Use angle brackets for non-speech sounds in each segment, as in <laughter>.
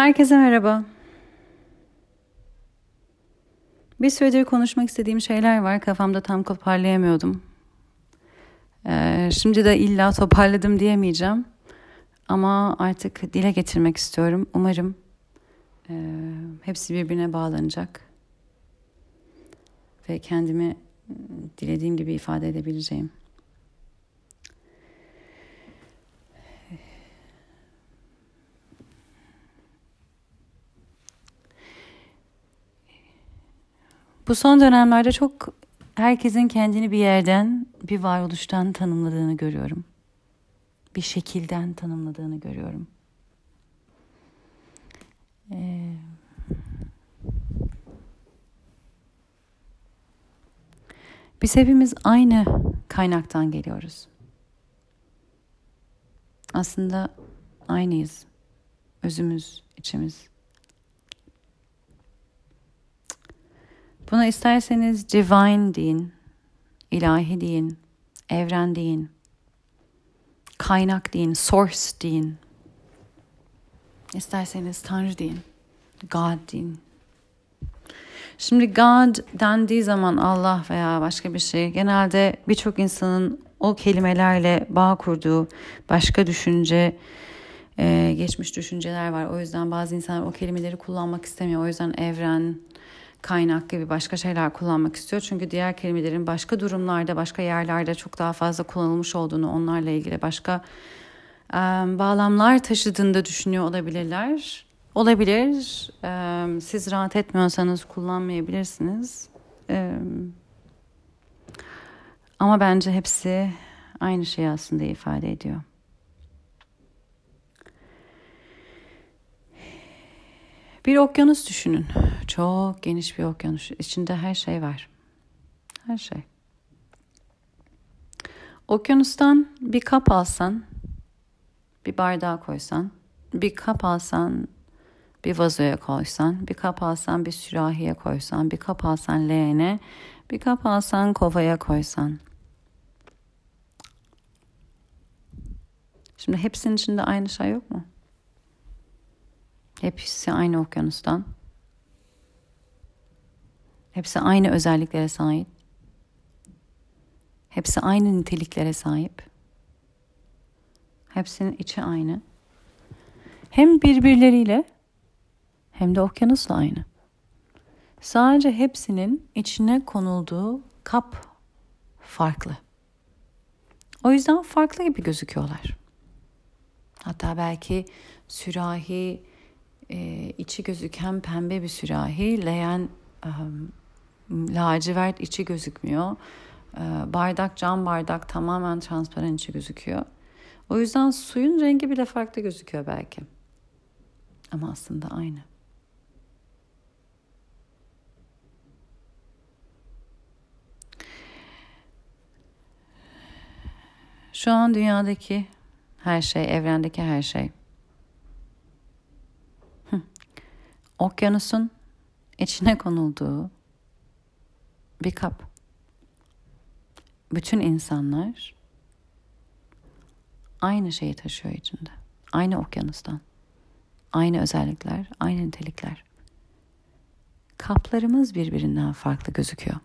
Herkese merhaba. Bir süredir konuşmak istediğim şeyler var. Kafamda tam toparlayamıyordum. Ee, şimdi de illa toparladım diyemeyeceğim. Ama artık dile getirmek istiyorum. Umarım e, hepsi birbirine bağlanacak. Ve kendimi dilediğim gibi ifade edebileceğim. Bu son dönemlerde çok herkesin kendini bir yerden, bir varoluştan tanımladığını görüyorum. Bir şekilden tanımladığını görüyorum. Ee, biz hepimiz aynı kaynaktan geliyoruz. Aslında aynıyız. Özümüz, içimiz. Buna isterseniz divine deyin, ilahi deyin, evren deyin, kaynak deyin, source deyin. İsterseniz Tanrı deyin, God deyin. Şimdi God dendiği zaman Allah veya başka bir şey genelde birçok insanın o kelimelerle bağ kurduğu başka düşünce, geçmiş düşünceler var. O yüzden bazı insanlar o kelimeleri kullanmak istemiyor. O yüzden evren, kaynak gibi başka şeyler kullanmak istiyor. Çünkü diğer kelimelerin başka durumlarda, başka yerlerde çok daha fazla kullanılmış olduğunu, onlarla ilgili başka e, bağlamlar taşıdığını da düşünüyor olabilirler. Olabilir. E, siz rahat etmiyorsanız kullanmayabilirsiniz. E, ama bence hepsi aynı şeyi aslında ifade ediyor. Bir okyanus düşünün. Çok geniş bir okyanus. İçinde her şey var. Her şey. Okyanustan bir kap alsan, bir bardağa koysan, bir kap alsan, bir vazoya koysan, bir kap alsan bir sürahiye koysan, bir kap alsan leğene, bir kap alsan kovaya koysan. Şimdi hepsinin içinde aynı şey yok mu? Hepsi aynı okyanustan. Hepsi aynı özelliklere sahip. Hepsi aynı niteliklere sahip. Hepsinin içi aynı. Hem birbirleriyle hem de okyanusla aynı. Sadece hepsinin içine konulduğu kap farklı. O yüzden farklı gibi gözüküyorlar. Hatta belki sürahi e, içi gözüken pembe bir sürahi, leğen um, lacivert içi gözükmüyor. E, bardak cam bardak tamamen transparan içi gözüküyor. O yüzden suyun rengi bile farklı gözüküyor belki. Ama aslında aynı. Şu an dünyadaki her şey, evrendeki her şey okyanusun içine konulduğu bir kap. Bütün insanlar aynı şeyi taşıyor içinde. Aynı okyanustan. Aynı özellikler, aynı nitelikler. Kaplarımız birbirinden farklı gözüküyor.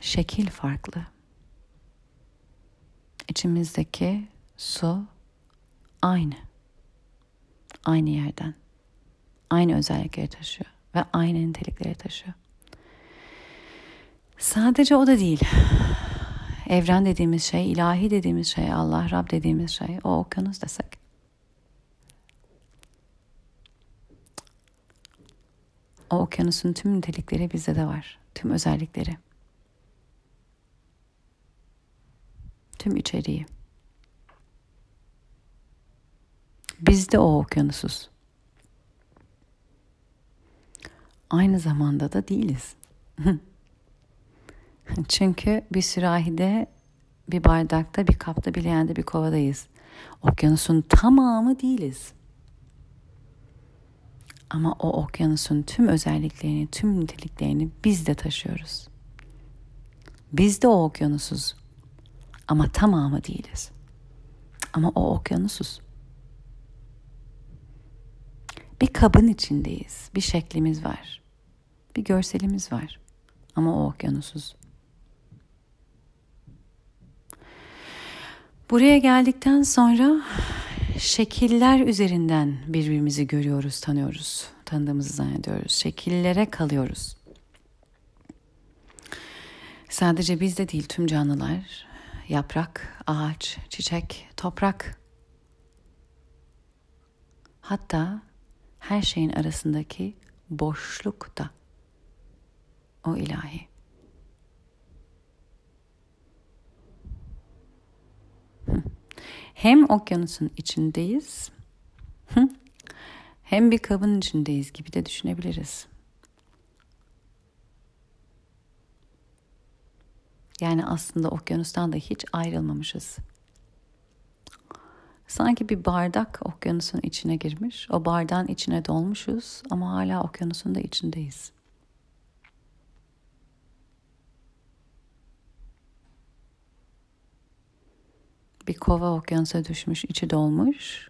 Şekil farklı. İçimizdeki su aynı aynı yerden. Aynı özellikleri taşıyor ve aynı nitelikleri taşıyor. Sadece o da değil. Evren dediğimiz şey, ilahi dediğimiz şey, Allah, Rab dediğimiz şey, o okyanus desek. O okyanusun tüm nitelikleri bizde de var. Tüm özellikleri. Tüm içeriği. Biz de o okyanusuz. Aynı zamanda da değiliz. <laughs> Çünkü bir sürahide, bir bardakta, bir kapta, bir leğende, bir kovadayız. Okyanusun tamamı değiliz. Ama o okyanusun tüm özelliklerini, tüm niteliklerini biz de taşıyoruz. Biz de o okyanusuz. Ama tamamı değiliz. Ama o okyanusuz. Bir kabın içindeyiz. Bir şeklimiz var. Bir görselimiz var. Ama o okyanusuz. Buraya geldikten sonra şekiller üzerinden birbirimizi görüyoruz, tanıyoruz. Tanıdığımızı zannediyoruz. Şekillere kalıyoruz. Sadece biz de değil tüm canlılar, yaprak, ağaç, çiçek, toprak. Hatta her şeyin arasındaki boşluk da o ilahi. Hem okyanusun içindeyiz, hem bir kabın içindeyiz gibi de düşünebiliriz. Yani aslında okyanustan da hiç ayrılmamışız. Sanki bir bardak okyanusun içine girmiş, o bardağın içine dolmuşuz ama hala okyanusun da içindeyiz. Bir kova okyanusa düşmüş, içi dolmuş.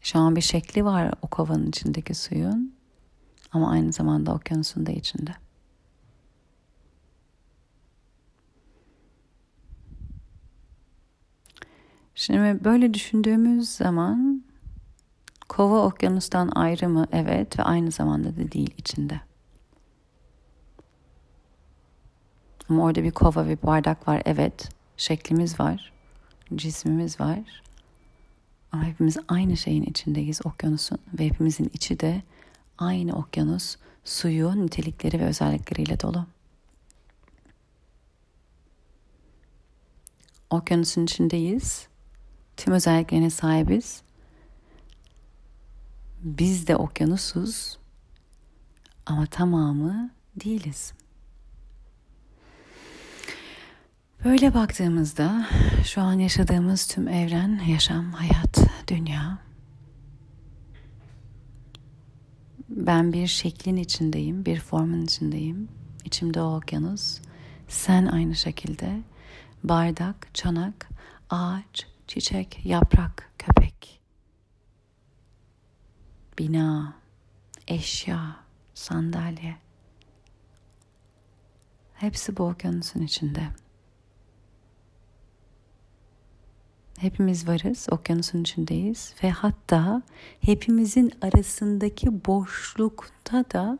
Şu an bir şekli var o kovanın içindeki suyun ama aynı zamanda okyanusun da içinde. Şimdi böyle düşündüğümüz zaman kova okyanustan ayrı mı? Evet ve aynı zamanda da değil içinde. Ama orada bir kova ve bir bardak var. Evet. Şeklimiz var. Cismimiz var. Ama hepimiz aynı şeyin içindeyiz okyanusun. Ve hepimizin içi de aynı okyanus suyu, nitelikleri ve özellikleriyle dolu. Okyanusun içindeyiz tüm özelliklerine sahibiz. Biz de okyanusuz ama tamamı değiliz. Böyle baktığımızda şu an yaşadığımız tüm evren, yaşam, hayat, dünya ben bir şeklin içindeyim, bir formun içindeyim. İçimde o okyanus. Sen aynı şekilde bardak, çanak, ağaç, çiçek, yaprak, köpek, bina, eşya, sandalye. Hepsi bu okyanusun içinde. Hepimiz varız, okyanusun içindeyiz ve hatta hepimizin arasındaki boşlukta da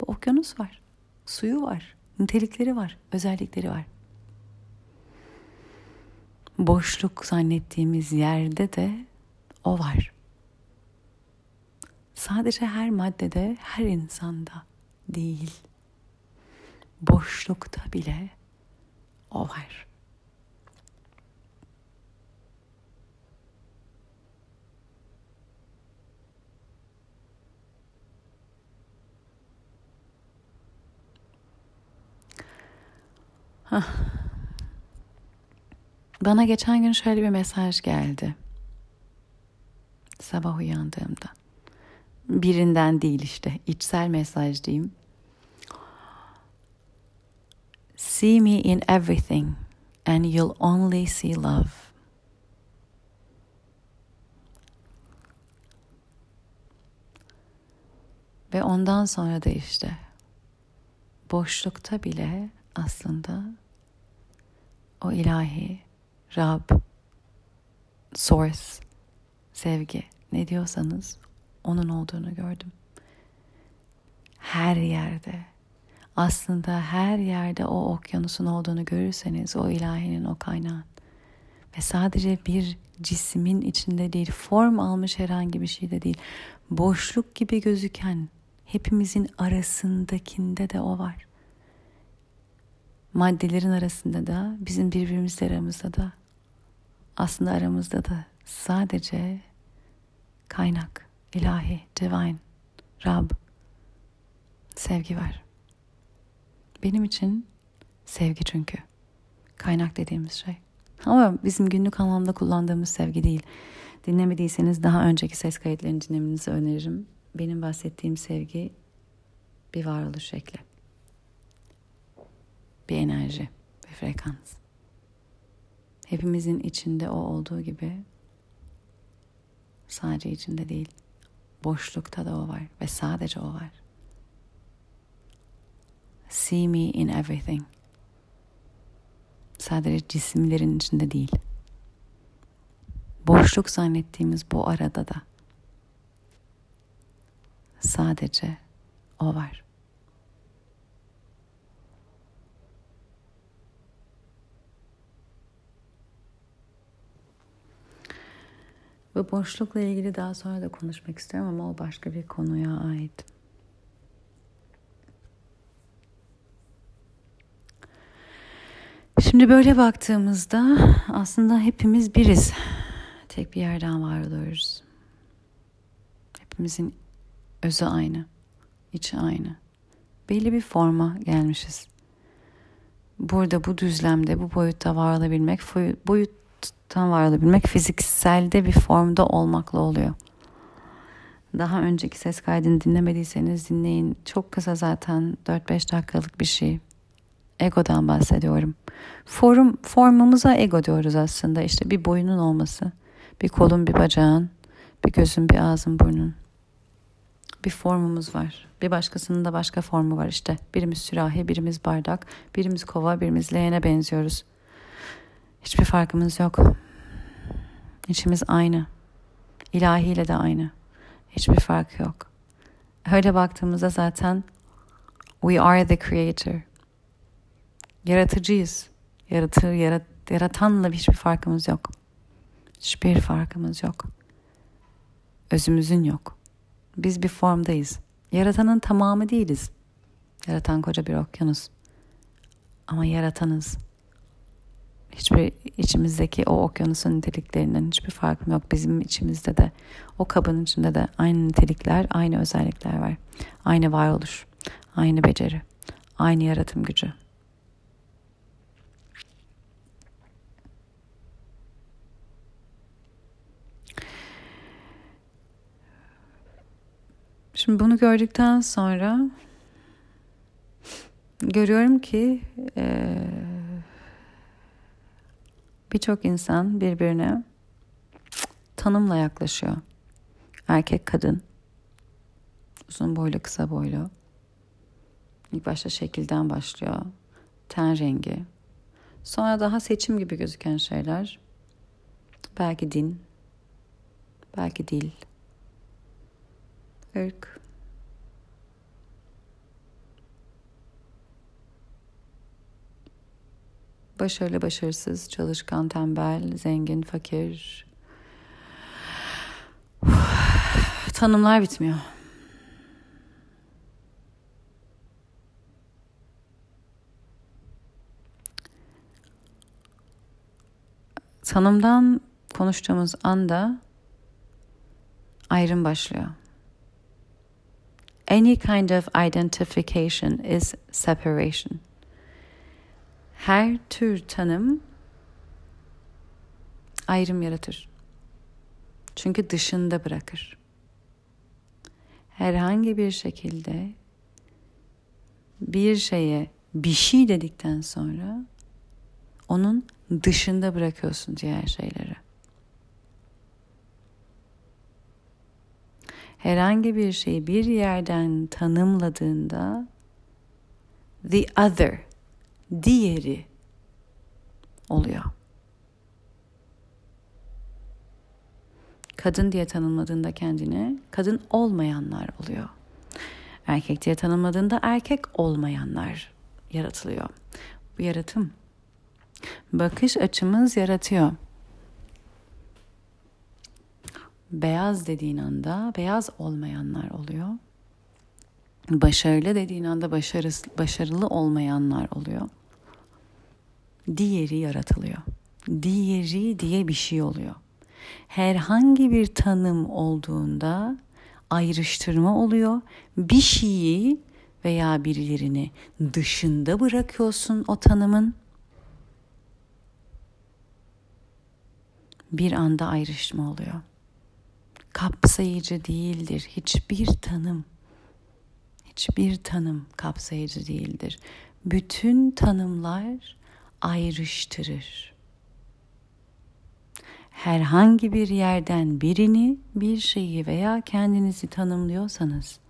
bu okyanus var. Suyu var, nitelikleri var, özellikleri var boşluk zannettiğimiz yerde de o var. Sadece her maddede, her insanda değil. Boşlukta bile o var. Hah. Bana geçen gün şöyle bir mesaj geldi. Sabah uyandığımda. Birinden değil işte, içsel mesaj diyeyim. See me in everything and you'll only see love. Ve ondan sonra da işte boşlukta bile aslında o ilahi Rab, Source, sevgi ne diyorsanız onun olduğunu gördüm. Her yerde aslında her yerde o okyanusun olduğunu görürseniz o ilahinin o kaynağın ve sadece bir cismin içinde değil form almış herhangi bir şey de değil boşluk gibi gözüken hepimizin arasındakinde de o var. Maddelerin arasında da bizim birbirimizle aramızda da aslında aramızda da sadece kaynak, ilahi, divine, Rab, sevgi var. Benim için sevgi çünkü. Kaynak dediğimiz şey. Ama bizim günlük anlamda kullandığımız sevgi değil. Dinlemediyseniz daha önceki ses kayıtlarını dinlemenizi öneririm. Benim bahsettiğim sevgi bir varoluş şekli. Bir enerji, bir frekans hepimizin içinde o olduğu gibi sadece içinde değil Boşlukta da o var ve sadece o var. See me in everything. Sadece cisimlerin içinde değil. Boşluk zannettiğimiz bu arada da sadece o var. Bu boşlukla ilgili daha sonra da konuşmak istiyorum ama o başka bir konuya ait. Şimdi böyle baktığımızda aslında hepimiz biriz. Tek bir yerden var oluyoruz. Hepimizin özü aynı, içi aynı. Belli bir forma gelmişiz. Burada bu düzlemde, bu boyutta var olabilmek, boyuttan var olabilmek fizikselde bir formda olmakla oluyor. Daha önceki ses kaydını dinlemediyseniz dinleyin. Çok kısa zaten 4-5 dakikalık bir şey. Egodan bahsediyorum. Form, formumuza ego diyoruz aslında. İşte bir boyunun olması, bir kolun, bir bacağın, bir gözün, bir ağzın, burnun. Bir formumuz var. Bir başkasının da başka formu var işte. Birimiz sürahi, birimiz bardak, birimiz kova, birimiz leğene benziyoruz. Hiçbir farkımız yok. İçimiz aynı. İlahiyle de aynı. Hiçbir fark yok. Öyle baktığımızda zaten we are the creator. Yaratıcıyız. Yaratı, yarat, yaratanla hiçbir farkımız yok. Hiçbir farkımız yok. Özümüzün yok. Biz bir formdayız. Yaratanın tamamı değiliz. Yaratan koca bir okyanus. Ama yaratanız. Hiçbir içimizdeki o okyanusun niteliklerinden hiçbir farkım yok. Bizim içimizde de o kabın içinde de aynı nitelikler, aynı özellikler var. Aynı varoluş, aynı beceri, aynı yaratım gücü. Şimdi bunu gördükten sonra görüyorum ki e, birçok insan birbirine tanımla yaklaşıyor. Erkek kadın, uzun boylu kısa boylu. İlk başta şekilden başlıyor. Ten rengi. Sonra daha seçim gibi gözüken şeyler. Belki din, belki dil, ırk. Başarılı, başarısız, çalışkan, tembel, zengin, fakir. <sighs> Tanımlar bitmiyor. Tanımdan konuştuğumuz anda ayrım başlıyor. Any kind of identification is separation. Her tür tanım ayrım yaratır. Çünkü dışında bırakır. Herhangi bir şekilde bir şeye bir şey dedikten sonra onun dışında bırakıyorsun diğer şeyleri. herhangi bir şeyi bir yerden tanımladığında the other, diğeri oluyor. Kadın diye tanımladığında kendini kadın olmayanlar oluyor. Erkek diye tanımladığında erkek olmayanlar yaratılıyor. Bu yaratım. Bakış açımız yaratıyor beyaz dediğin anda beyaz olmayanlar oluyor. Başarılı dediğin anda başarı, başarılı olmayanlar oluyor. Diğeri yaratılıyor. Diğeri diye bir şey oluyor. Herhangi bir tanım olduğunda ayrıştırma oluyor. Bir şeyi veya birilerini dışında bırakıyorsun o tanımın. Bir anda ayrışma oluyor kapsayıcı değildir. Hiçbir tanım hiçbir tanım kapsayıcı değildir. Bütün tanımlar ayrıştırır. herhangi bir yerden birini, bir şeyi veya kendinizi tanımlıyorsanız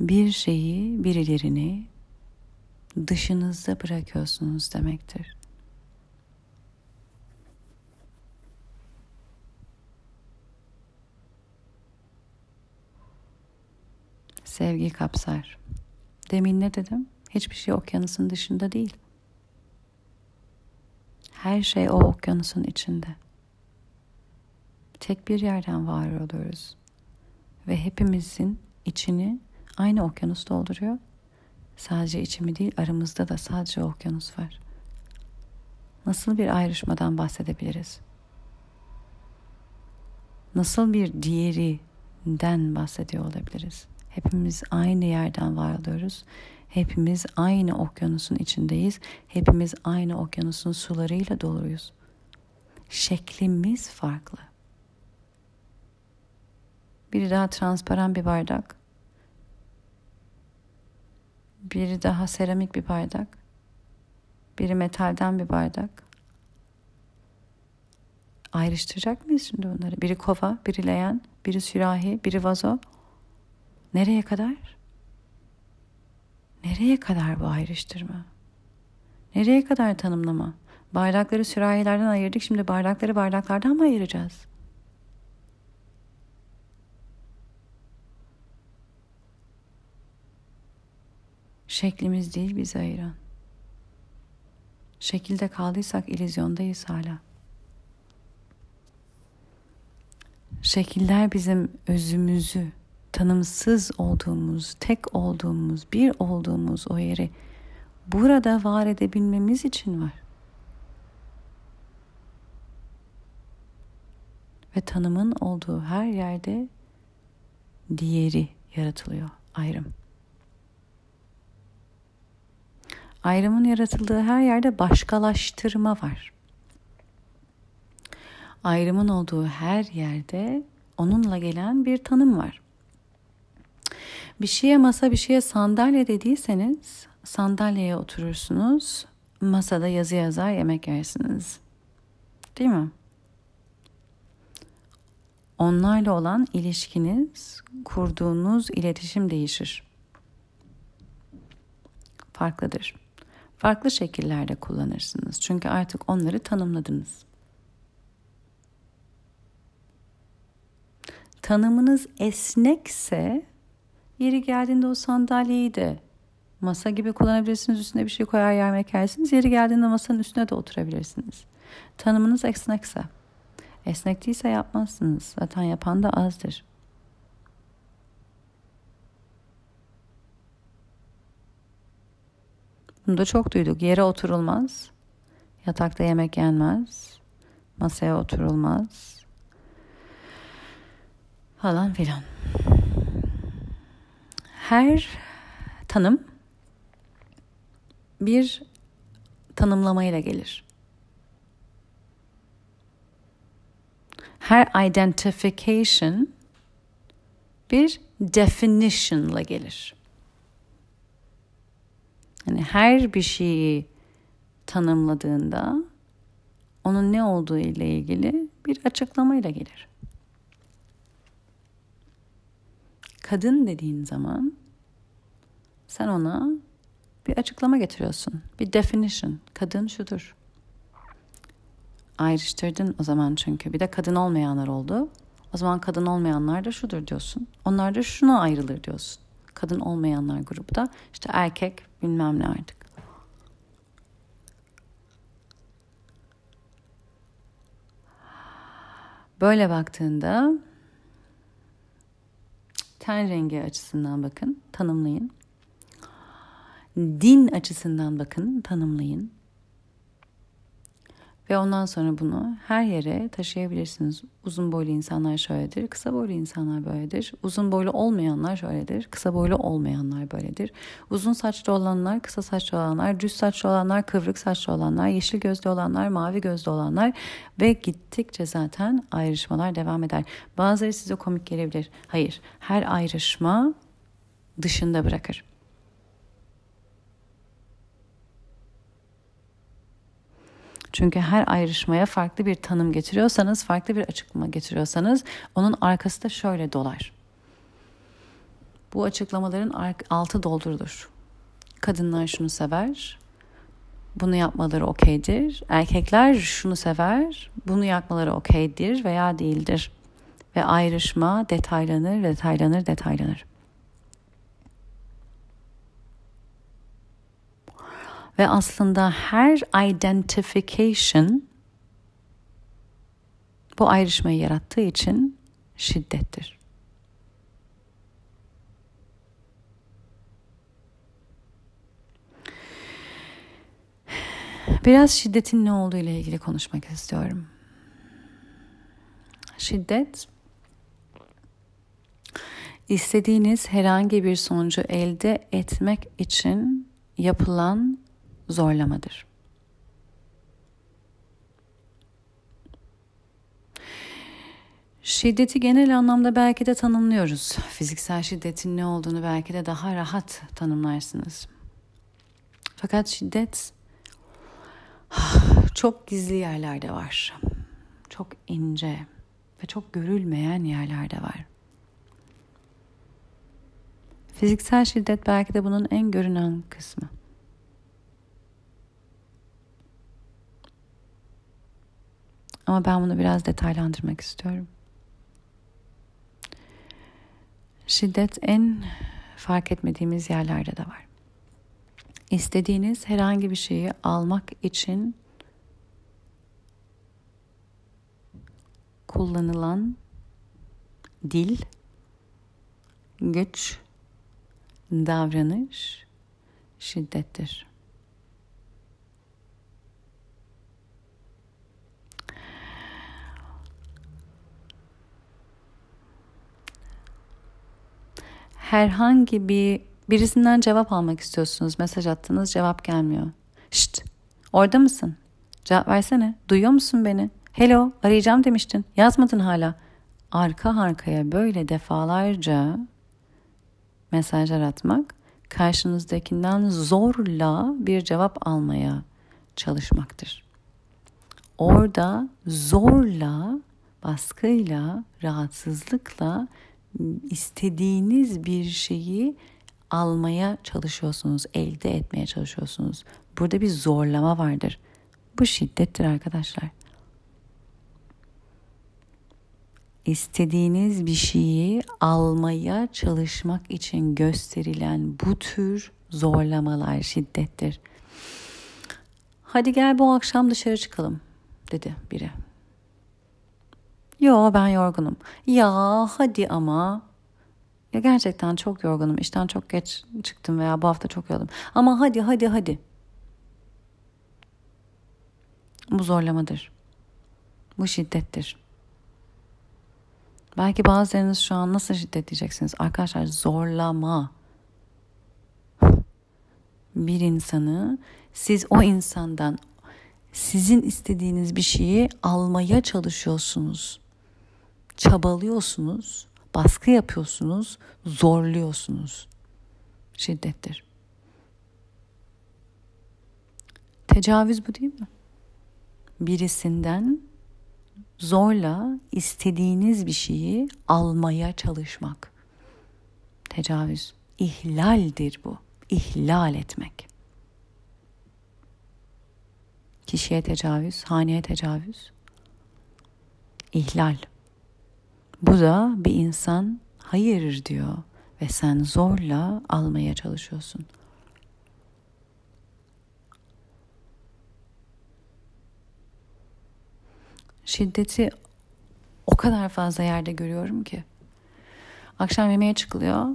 bir şeyi, birilerini dışınızda bırakıyorsunuz demektir. Sevgi kapsar. Demin ne dedim? Hiçbir şey okyanusun dışında değil. Her şey o okyanusun içinde. Tek bir yerden var oluyoruz. Ve hepimizin içini aynı okyanus dolduruyor. Sadece içimi değil aramızda da sadece okyanus var. Nasıl bir ayrışmadan bahsedebiliriz? Nasıl bir diğerinden bahsediyor olabiliriz? Hepimiz aynı yerden var oluyoruz. Hepimiz aynı okyanusun içindeyiz. Hepimiz aynı okyanusun sularıyla doluyuz. Şeklimiz farklı. Biri daha transparan bir bardak. Biri daha seramik bir bardak. Biri metalden bir bardak. Ayrıştıracak mıyız şimdi bunları? Biri kova, biri leğen, biri sürahi, biri vazo. Nereye kadar? Nereye kadar bu ayrıştırma? Nereye kadar tanımlama? Bardakları sürahilerden ayırdık. Şimdi bardakları bardaklardan mı ayıracağız? Şeklimiz değil bizi ayıran. Şekilde kaldıysak ilizyondayız hala. Şekiller bizim özümüzü, tanımsız olduğumuz, tek olduğumuz, bir olduğumuz o yeri burada var edebilmemiz için var. Ve tanımın olduğu her yerde diğeri yaratılıyor, ayrım. Ayrımın yaratıldığı her yerde başkalaştırma var. Ayrımın olduğu her yerde onunla gelen bir tanım var. Bir şeye masa, bir şeye sandalye dediyseniz sandalyeye oturursunuz, masada yazı yazar yemek yersiniz. Değil mi? Onlarla olan ilişkiniz, kurduğunuz iletişim değişir. Farklıdır. Farklı şekillerde kullanırsınız. Çünkü artık onları tanımladınız. Tanımınız esnekse Yeri geldiğinde o sandalyeyi de masa gibi kullanabilirsiniz. Üstüne bir şey koyar yemek yersiniz. Yeri geldiğinde masanın üstüne de oturabilirsiniz. Tanımınız esnekse. Esnek değilse yapmazsınız. Zaten yapan da azdır. Bunu da çok duyduk. Yere oturulmaz. Yatakta yemek yenmez. Masaya oturulmaz. Falan filan her tanım bir tanımlamayla gelir. Her identification bir definition'la gelir. Yani her bir şeyi tanımladığında onun ne olduğu ile ilgili bir açıklamayla gelir. Kadın dediğin zaman sen ona bir açıklama getiriyorsun. Bir definition. Kadın şudur. Ayrıştırdın o zaman çünkü. Bir de kadın olmayanlar oldu. O zaman kadın olmayanlar da şudur diyorsun. Onlar da şuna ayrılır diyorsun. Kadın olmayanlar grupta işte erkek bilmem ne artık. Böyle baktığında ten rengi açısından bakın, tanımlayın. Din açısından bakın, tanımlayın. Ve ondan sonra bunu her yere taşıyabilirsiniz. Uzun boylu insanlar şöyledir, kısa boylu insanlar böyledir. Uzun boylu olmayanlar şöyledir, kısa boylu olmayanlar böyledir. Uzun saçlı olanlar, kısa saçlı olanlar, düz saçlı olanlar, kıvrık saçlı olanlar, yeşil gözlü olanlar, mavi gözlü olanlar ve gittikçe zaten ayrışmalar devam eder. Bazıları size komik gelebilir. Hayır, her ayrışma dışında bırakır. Çünkü her ayrışmaya farklı bir tanım getiriyorsanız, farklı bir açıklama getiriyorsanız onun arkası da şöyle dolar. Bu açıklamaların altı doldurulur. Kadınlar şunu sever, bunu yapmaları okeydir. Erkekler şunu sever, bunu yapmaları okeydir veya değildir. Ve ayrışma detaylanır, detaylanır, detaylanır. Ve aslında her identification bu ayrışmayı yarattığı için şiddettir. Biraz şiddetin ne olduğu ile ilgili konuşmak istiyorum. Şiddet istediğiniz herhangi bir sonucu elde etmek için yapılan zorlamadır. Şiddeti genel anlamda belki de tanımlıyoruz. Fiziksel şiddetin ne olduğunu belki de daha rahat tanımlarsınız. Fakat şiddet <sighs> çok gizli yerlerde var. Çok ince ve çok görülmeyen yerlerde var. Fiziksel şiddet belki de bunun en görünen kısmı. Ama ben bunu biraz detaylandırmak istiyorum. Şiddet en fark etmediğimiz yerlerde de var. İstediğiniz herhangi bir şeyi almak için kullanılan dil, güç, davranış şiddettir. Herhangi bir birisinden cevap almak istiyorsunuz. Mesaj attınız cevap gelmiyor. Şşt orada mısın? Cevap versene. Duyuyor musun beni? Hello arayacağım demiştin. Yazmadın hala. Arka arkaya böyle defalarca mesajlar atmak karşınızdakinden zorla bir cevap almaya çalışmaktır. Orada zorla, baskıyla, rahatsızlıkla istediğiniz bir şeyi almaya çalışıyorsunuz, elde etmeye çalışıyorsunuz. Burada bir zorlama vardır. Bu şiddettir arkadaşlar. İstediğiniz bir şeyi almaya çalışmak için gösterilen bu tür zorlamalar şiddettir. Hadi gel bu akşam dışarı çıkalım dedi biri. Yo ben yorgunum. Ya hadi ama. Ya gerçekten çok yorgunum. İşten çok geç çıktım veya bu hafta çok yoruldum. Ama hadi hadi hadi. Bu zorlamadır. Bu şiddettir. Belki bazılarınız şu an nasıl şiddet diyeceksiniz? Arkadaşlar zorlama. Bir insanı siz o insandan sizin istediğiniz bir şeyi almaya çalışıyorsunuz çabalıyorsunuz, baskı yapıyorsunuz, zorluyorsunuz. Şiddettir. Tecavüz bu değil mi? Birisinden zorla istediğiniz bir şeyi almaya çalışmak. Tecavüz. İhlaldir bu. İhlal etmek. Kişiye tecavüz, haneye tecavüz. İhlal. Bu da bir insan hayır diyor ve sen zorla almaya çalışıyorsun. Şiddeti o kadar fazla yerde görüyorum ki. Akşam yemeğe çıkılıyor.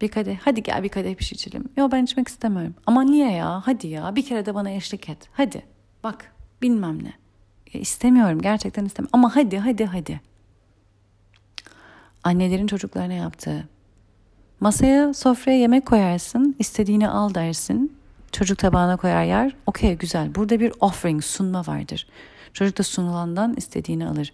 Bir kadeh, hadi gel bir kadeh bir şey içelim. Yok ben içmek istemiyorum. Ama niye ya? Hadi ya bir kere de bana eşlik et. Hadi bak bilmem ne. Ya istemiyorum gerçekten istemiyorum. Ama hadi hadi hadi annelerin çocuklarına yaptığı. Masaya, sofraya yemek koyarsın, istediğini al dersin. Çocuk tabağına koyar yer. Okey güzel. Burada bir offering, sunma vardır. Çocuk da sunulandan istediğini alır.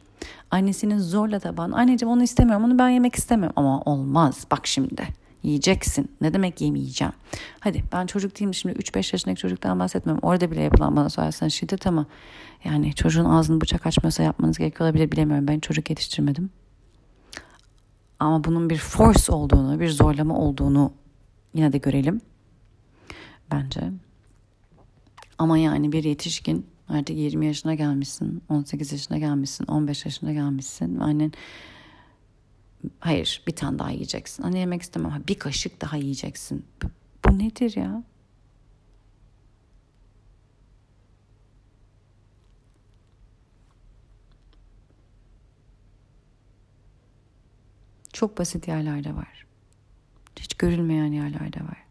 Annesinin zorla taban. Anneciğim onu istemiyorum, onu ben yemek istemiyorum. Ama olmaz. Bak şimdi. Yiyeceksin. Ne demek yemeyeceğim? Hadi ben çocuk değilim şimdi 3-5 yaşındaki çocuktan bahsetmiyorum. Orada bile yapılan bana sorarsan şiddet ama yani çocuğun ağzını bıçak açmıyorsa yapmanız gerekiyor olabilir bilemiyorum. Ben çocuk yetiştirmedim. Ama bunun bir force olduğunu, bir zorlama olduğunu yine de görelim. Bence. Ama yani bir yetişkin artık 20 yaşına gelmişsin, 18 yaşına gelmişsin, 15 yaşına gelmişsin. Annen hayır bir tane daha yiyeceksin. Anne yemek istemem. Bir kaşık daha yiyeceksin. Bu, bu nedir ya? Çok basit yerlerde var. Hiç görülmeyen yerlerde var.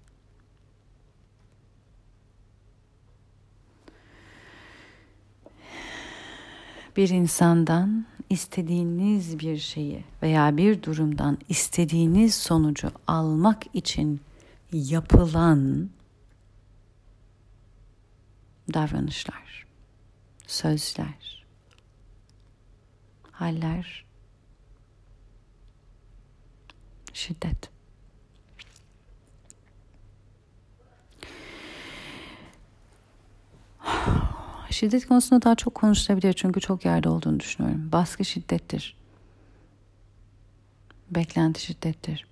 Bir insandan istediğiniz bir şeyi veya bir durumdan istediğiniz sonucu almak için yapılan davranışlar, sözler, haller, şiddet. Şiddet konusunda daha çok konuşulabilir çünkü çok yerde olduğunu düşünüyorum. Baskı şiddettir. Beklenti şiddettir.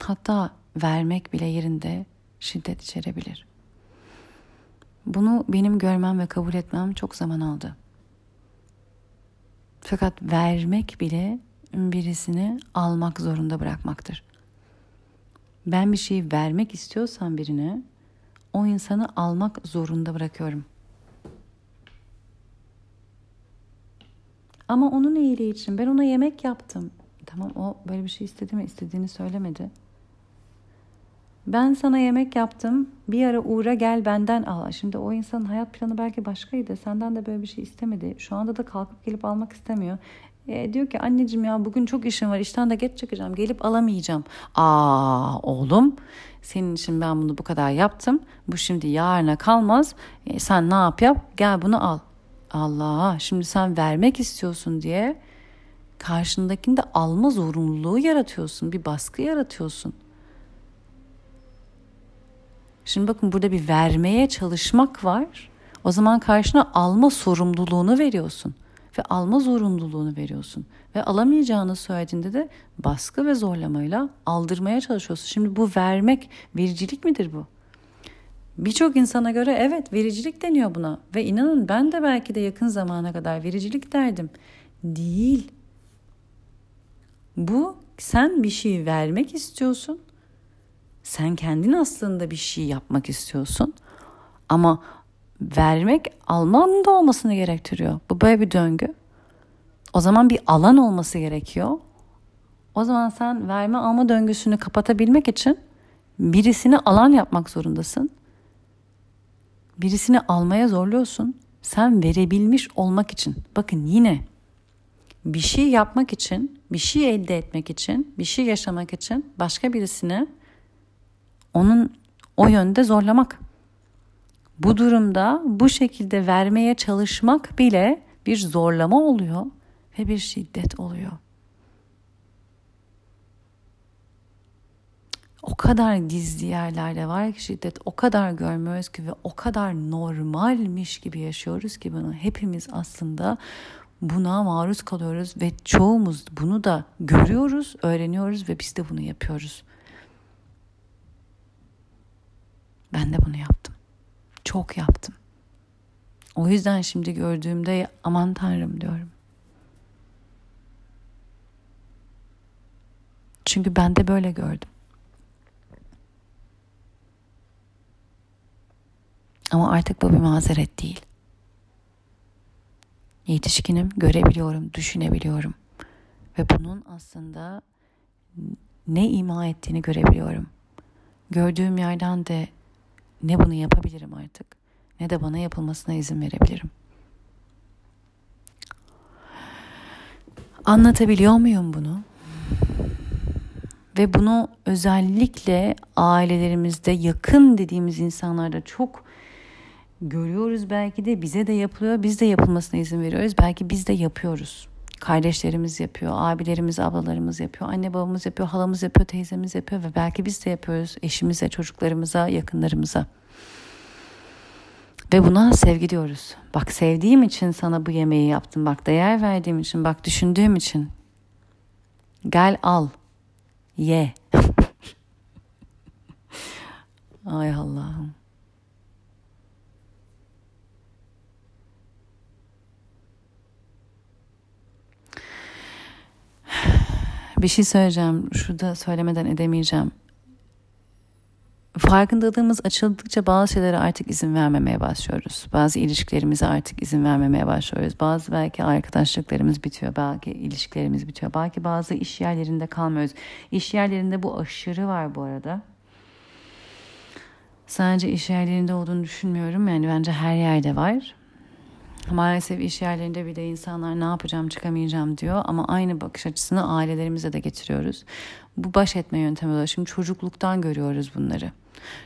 Hatta vermek bile yerinde şiddet içerebilir. Bunu benim görmem ve kabul etmem çok zaman aldı. Fakat vermek bile birisini almak zorunda bırakmaktır. Ben bir şeyi vermek istiyorsam birine o insanı almak zorunda bırakıyorum. Ama onun iyiliği için ben ona yemek yaptım. Tamam o böyle bir şey istedi mi? İstediğini söylemedi. Ben sana yemek yaptım. Bir ara uğra gel benden al. Şimdi o insanın hayat planı belki başkaydı. Senden de böyle bir şey istemedi. Şu anda da kalkıp gelip almak istemiyor. E, diyor ki anneciğim ya bugün çok işim var. İşten de geç çıkacağım. Gelip alamayacağım. Aa oğlum senin için ben bunu bu kadar yaptım. Bu şimdi yarına kalmaz. E, sen ne yap yap gel bunu al. Allah şimdi sen vermek istiyorsun diye karşındakinde alma zorunluluğu yaratıyorsun. Bir baskı yaratıyorsun. Şimdi bakın burada bir vermeye çalışmak var. O zaman karşına alma sorumluluğunu veriyorsun ve alma zorunluluğunu veriyorsun ve alamayacağını söylediğinde de baskı ve zorlamayla aldırmaya çalışıyorsun. Şimdi bu vermek vericilik midir bu? Birçok insana göre evet vericilik deniyor buna ve inanın ben de belki de yakın zamana kadar vericilik derdim. Değil. Bu sen bir şey vermek istiyorsun. Sen kendin aslında bir şey yapmak istiyorsun. Ama vermek almanın da olmasını gerektiriyor. Bu böyle bir döngü. O zaman bir alan olması gerekiyor. O zaman sen verme alma döngüsünü kapatabilmek için birisini alan yapmak zorundasın. Birisini almaya zorluyorsun. Sen verebilmiş olmak için. Bakın yine bir şey yapmak için, bir şey elde etmek için, bir şey yaşamak için başka birisini onun o yönde zorlamak. Bu durumda bu şekilde vermeye çalışmak bile bir zorlama oluyor ve bir şiddet oluyor. O kadar gizli yerlerde var ki şiddet o kadar görmüyoruz ki ve o kadar normalmiş gibi yaşıyoruz ki bunu hepimiz aslında buna maruz kalıyoruz ve çoğumuz bunu da görüyoruz, öğreniyoruz ve biz de bunu yapıyoruz. Ben de bunu yaptım. Çok yaptım. O yüzden şimdi gördüğümde aman tanrım diyorum. Çünkü ben de böyle gördüm. Ama artık bu bir mazeret değil. Yetişkinim, görebiliyorum, düşünebiliyorum. Ve bunun aslında ne ima ettiğini görebiliyorum. Gördüğüm yerden de ne bunu yapabilirim artık ne de bana yapılmasına izin verebilirim. Anlatabiliyor muyum bunu? Ve bunu özellikle ailelerimizde yakın dediğimiz insanlarda çok görüyoruz belki de bize de yapılıyor. Biz de yapılmasına izin veriyoruz. Belki biz de yapıyoruz. Kardeşlerimiz yapıyor, abilerimiz, ablalarımız yapıyor, anne babamız yapıyor, halamız yapıyor, teyzemiz yapıyor ve belki biz de yapıyoruz eşimize, çocuklarımıza, yakınlarımıza. Ve buna sevgi diyoruz. Bak sevdiğim için sana bu yemeği yaptım. Bak değer verdiğim için, bak düşündüğüm için. Gel al. Ye. <laughs> Ay Allah'ım. Bir şey söyleyeceğim. Şurada söylemeden edemeyeceğim. Farkındalığımız açıldıkça bazı şeylere artık izin vermemeye başlıyoruz. Bazı ilişkilerimize artık izin vermemeye başlıyoruz. Bazı belki arkadaşlıklarımız bitiyor. Belki ilişkilerimiz bitiyor. Belki bazı iş yerlerinde kalmıyoruz. İş yerlerinde bu aşırı var bu arada. Sadece iş yerlerinde olduğunu düşünmüyorum. Yani bence her yerde var. Maalesef iş yerlerinde bile insanlar ne yapacağım çıkamayacağım diyor ama aynı bakış açısını ailelerimize de getiriyoruz. Bu baş etme yöntemi olarak şimdi çocukluktan görüyoruz bunları.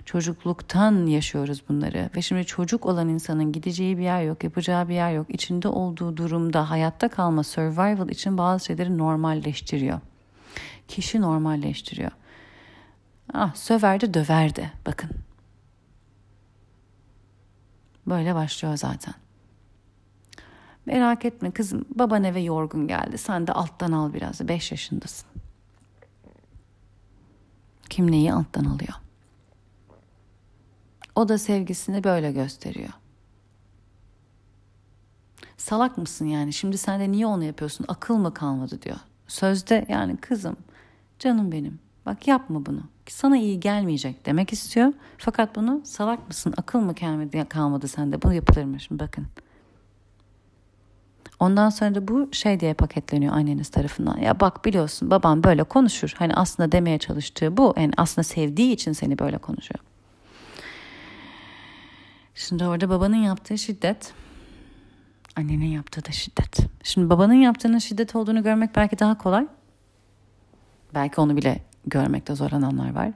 Çocukluktan yaşıyoruz bunları ve şimdi çocuk olan insanın gideceği bir yer yok, yapacağı bir yer yok. İçinde olduğu durumda hayatta kalma, survival için bazı şeyleri normalleştiriyor. Kişi normalleştiriyor. Ah söverdi döverdi bakın. Böyle başlıyor zaten. Merak etme kızım baban eve yorgun geldi. Sen de alttan al biraz. Beş yaşındasın. Kim neyi alttan alıyor? O da sevgisini böyle gösteriyor. Salak mısın yani? Şimdi sen de niye onu yapıyorsun? Akıl mı kalmadı diyor. Sözde yani kızım, canım benim. Bak yapma bunu. Sana iyi gelmeyecek demek istiyor. Fakat bunu salak mısın? Akıl mı kalmadı, sende? Bu yapılır mı? Şimdi bakın. Ondan sonra da bu şey diye paketleniyor anneniz tarafından. Ya bak biliyorsun babam böyle konuşur. Hani aslında demeye çalıştığı bu. Yani aslında sevdiği için seni böyle konuşuyor. Şimdi orada babanın yaptığı şiddet, annenin yaptığı da şiddet. Şimdi babanın yaptığının şiddet olduğunu görmek belki daha kolay. Belki onu bile görmekte zorlananlar var.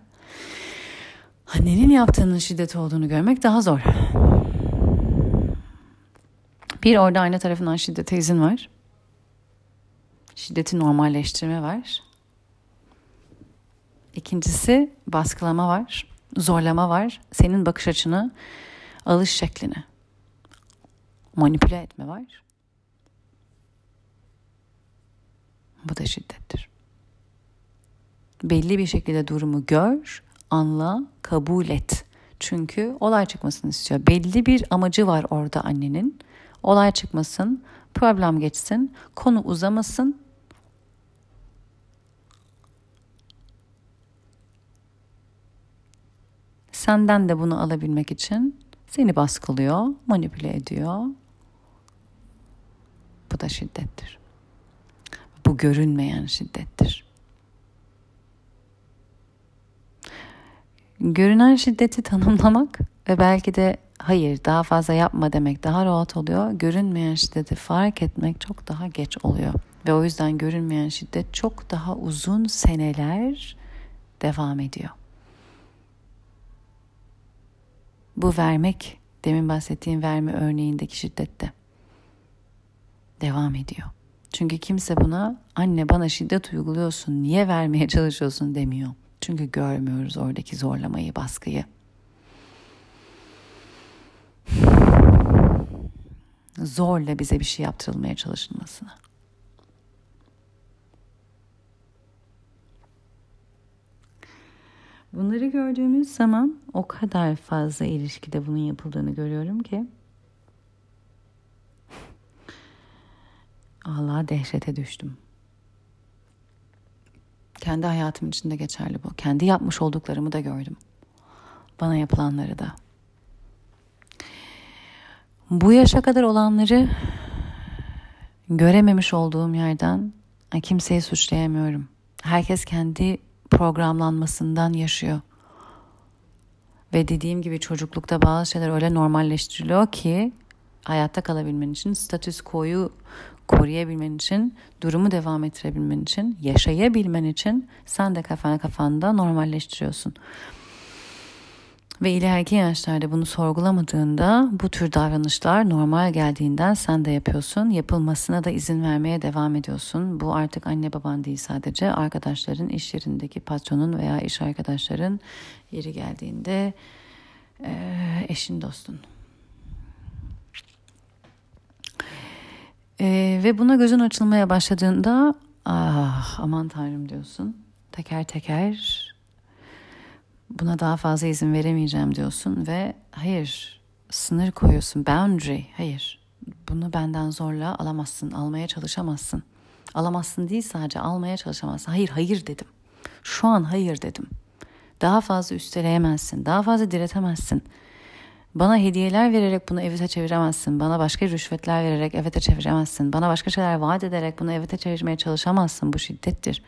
Annenin yaptığının şiddet olduğunu görmek daha zor. Bir orada anne tarafından şiddete izin var. Şiddeti normalleştirme var. İkincisi baskılama var, zorlama var. Senin bakış açını, alış şeklini manipüle etme var. Bu da şiddettir. Belli bir şekilde durumu gör, anla, kabul et. Çünkü olay çıkmasını istiyor. Belli bir amacı var orada annenin olay çıkmasın, problem geçsin, konu uzamasın. Senden de bunu alabilmek için seni baskılıyor, manipüle ediyor. Bu da şiddettir. Bu görünmeyen şiddettir. Görünen şiddeti tanımlamak ve belki de hayır daha fazla yapma demek daha rahat oluyor. Görünmeyen şiddeti fark etmek çok daha geç oluyor. Ve o yüzden görünmeyen şiddet çok daha uzun seneler devam ediyor. Bu vermek, demin bahsettiğim verme örneğindeki şiddette devam ediyor. Çünkü kimse buna anne bana şiddet uyguluyorsun, niye vermeye çalışıyorsun demiyor. Çünkü görmüyoruz oradaki zorlamayı, baskıyı. Zorla bize bir şey yaptırılmaya çalışılmasını. Bunları gördüğümüz zaman o kadar fazla ilişkide bunun yapıldığını görüyorum ki Allah dehşete düştüm. Kendi hayatım içinde geçerli bu. Kendi yapmış olduklarımı da gördüm. Bana yapılanları da. Bu yaşa kadar olanları görememiş olduğum yerden kimseyi suçlayamıyorum. Herkes kendi programlanmasından yaşıyor. Ve dediğim gibi çocuklukta bazı şeyler öyle normalleştiriliyor ki hayatta kalabilmen için, statüs koyu koruyabilmen için, durumu devam ettirebilmen için, yaşayabilmen için sen de kafana kafanda normalleştiriyorsun. Ve ileriki yaşlarda bunu sorgulamadığında bu tür davranışlar normal geldiğinden sen de yapıyorsun. Yapılmasına da izin vermeye devam ediyorsun. Bu artık anne baban değil sadece arkadaşların, iş yerindeki patronun veya iş arkadaşların yeri geldiğinde eşin dostun. E, ve buna gözün açılmaya başladığında ah aman tanrım diyorsun. Teker teker buna daha fazla izin veremeyeceğim diyorsun ve hayır sınır koyuyorsun boundary hayır bunu benden zorla alamazsın almaya çalışamazsın alamazsın değil sadece almaya çalışamazsın hayır hayır dedim şu an hayır dedim daha fazla üsteleyemezsin daha fazla diretemezsin bana hediyeler vererek bunu evete çeviremezsin. Bana başka rüşvetler vererek evete çeviremezsin. Bana başka şeyler vaat ederek bunu evete çevirmeye çalışamazsın. Bu şiddettir.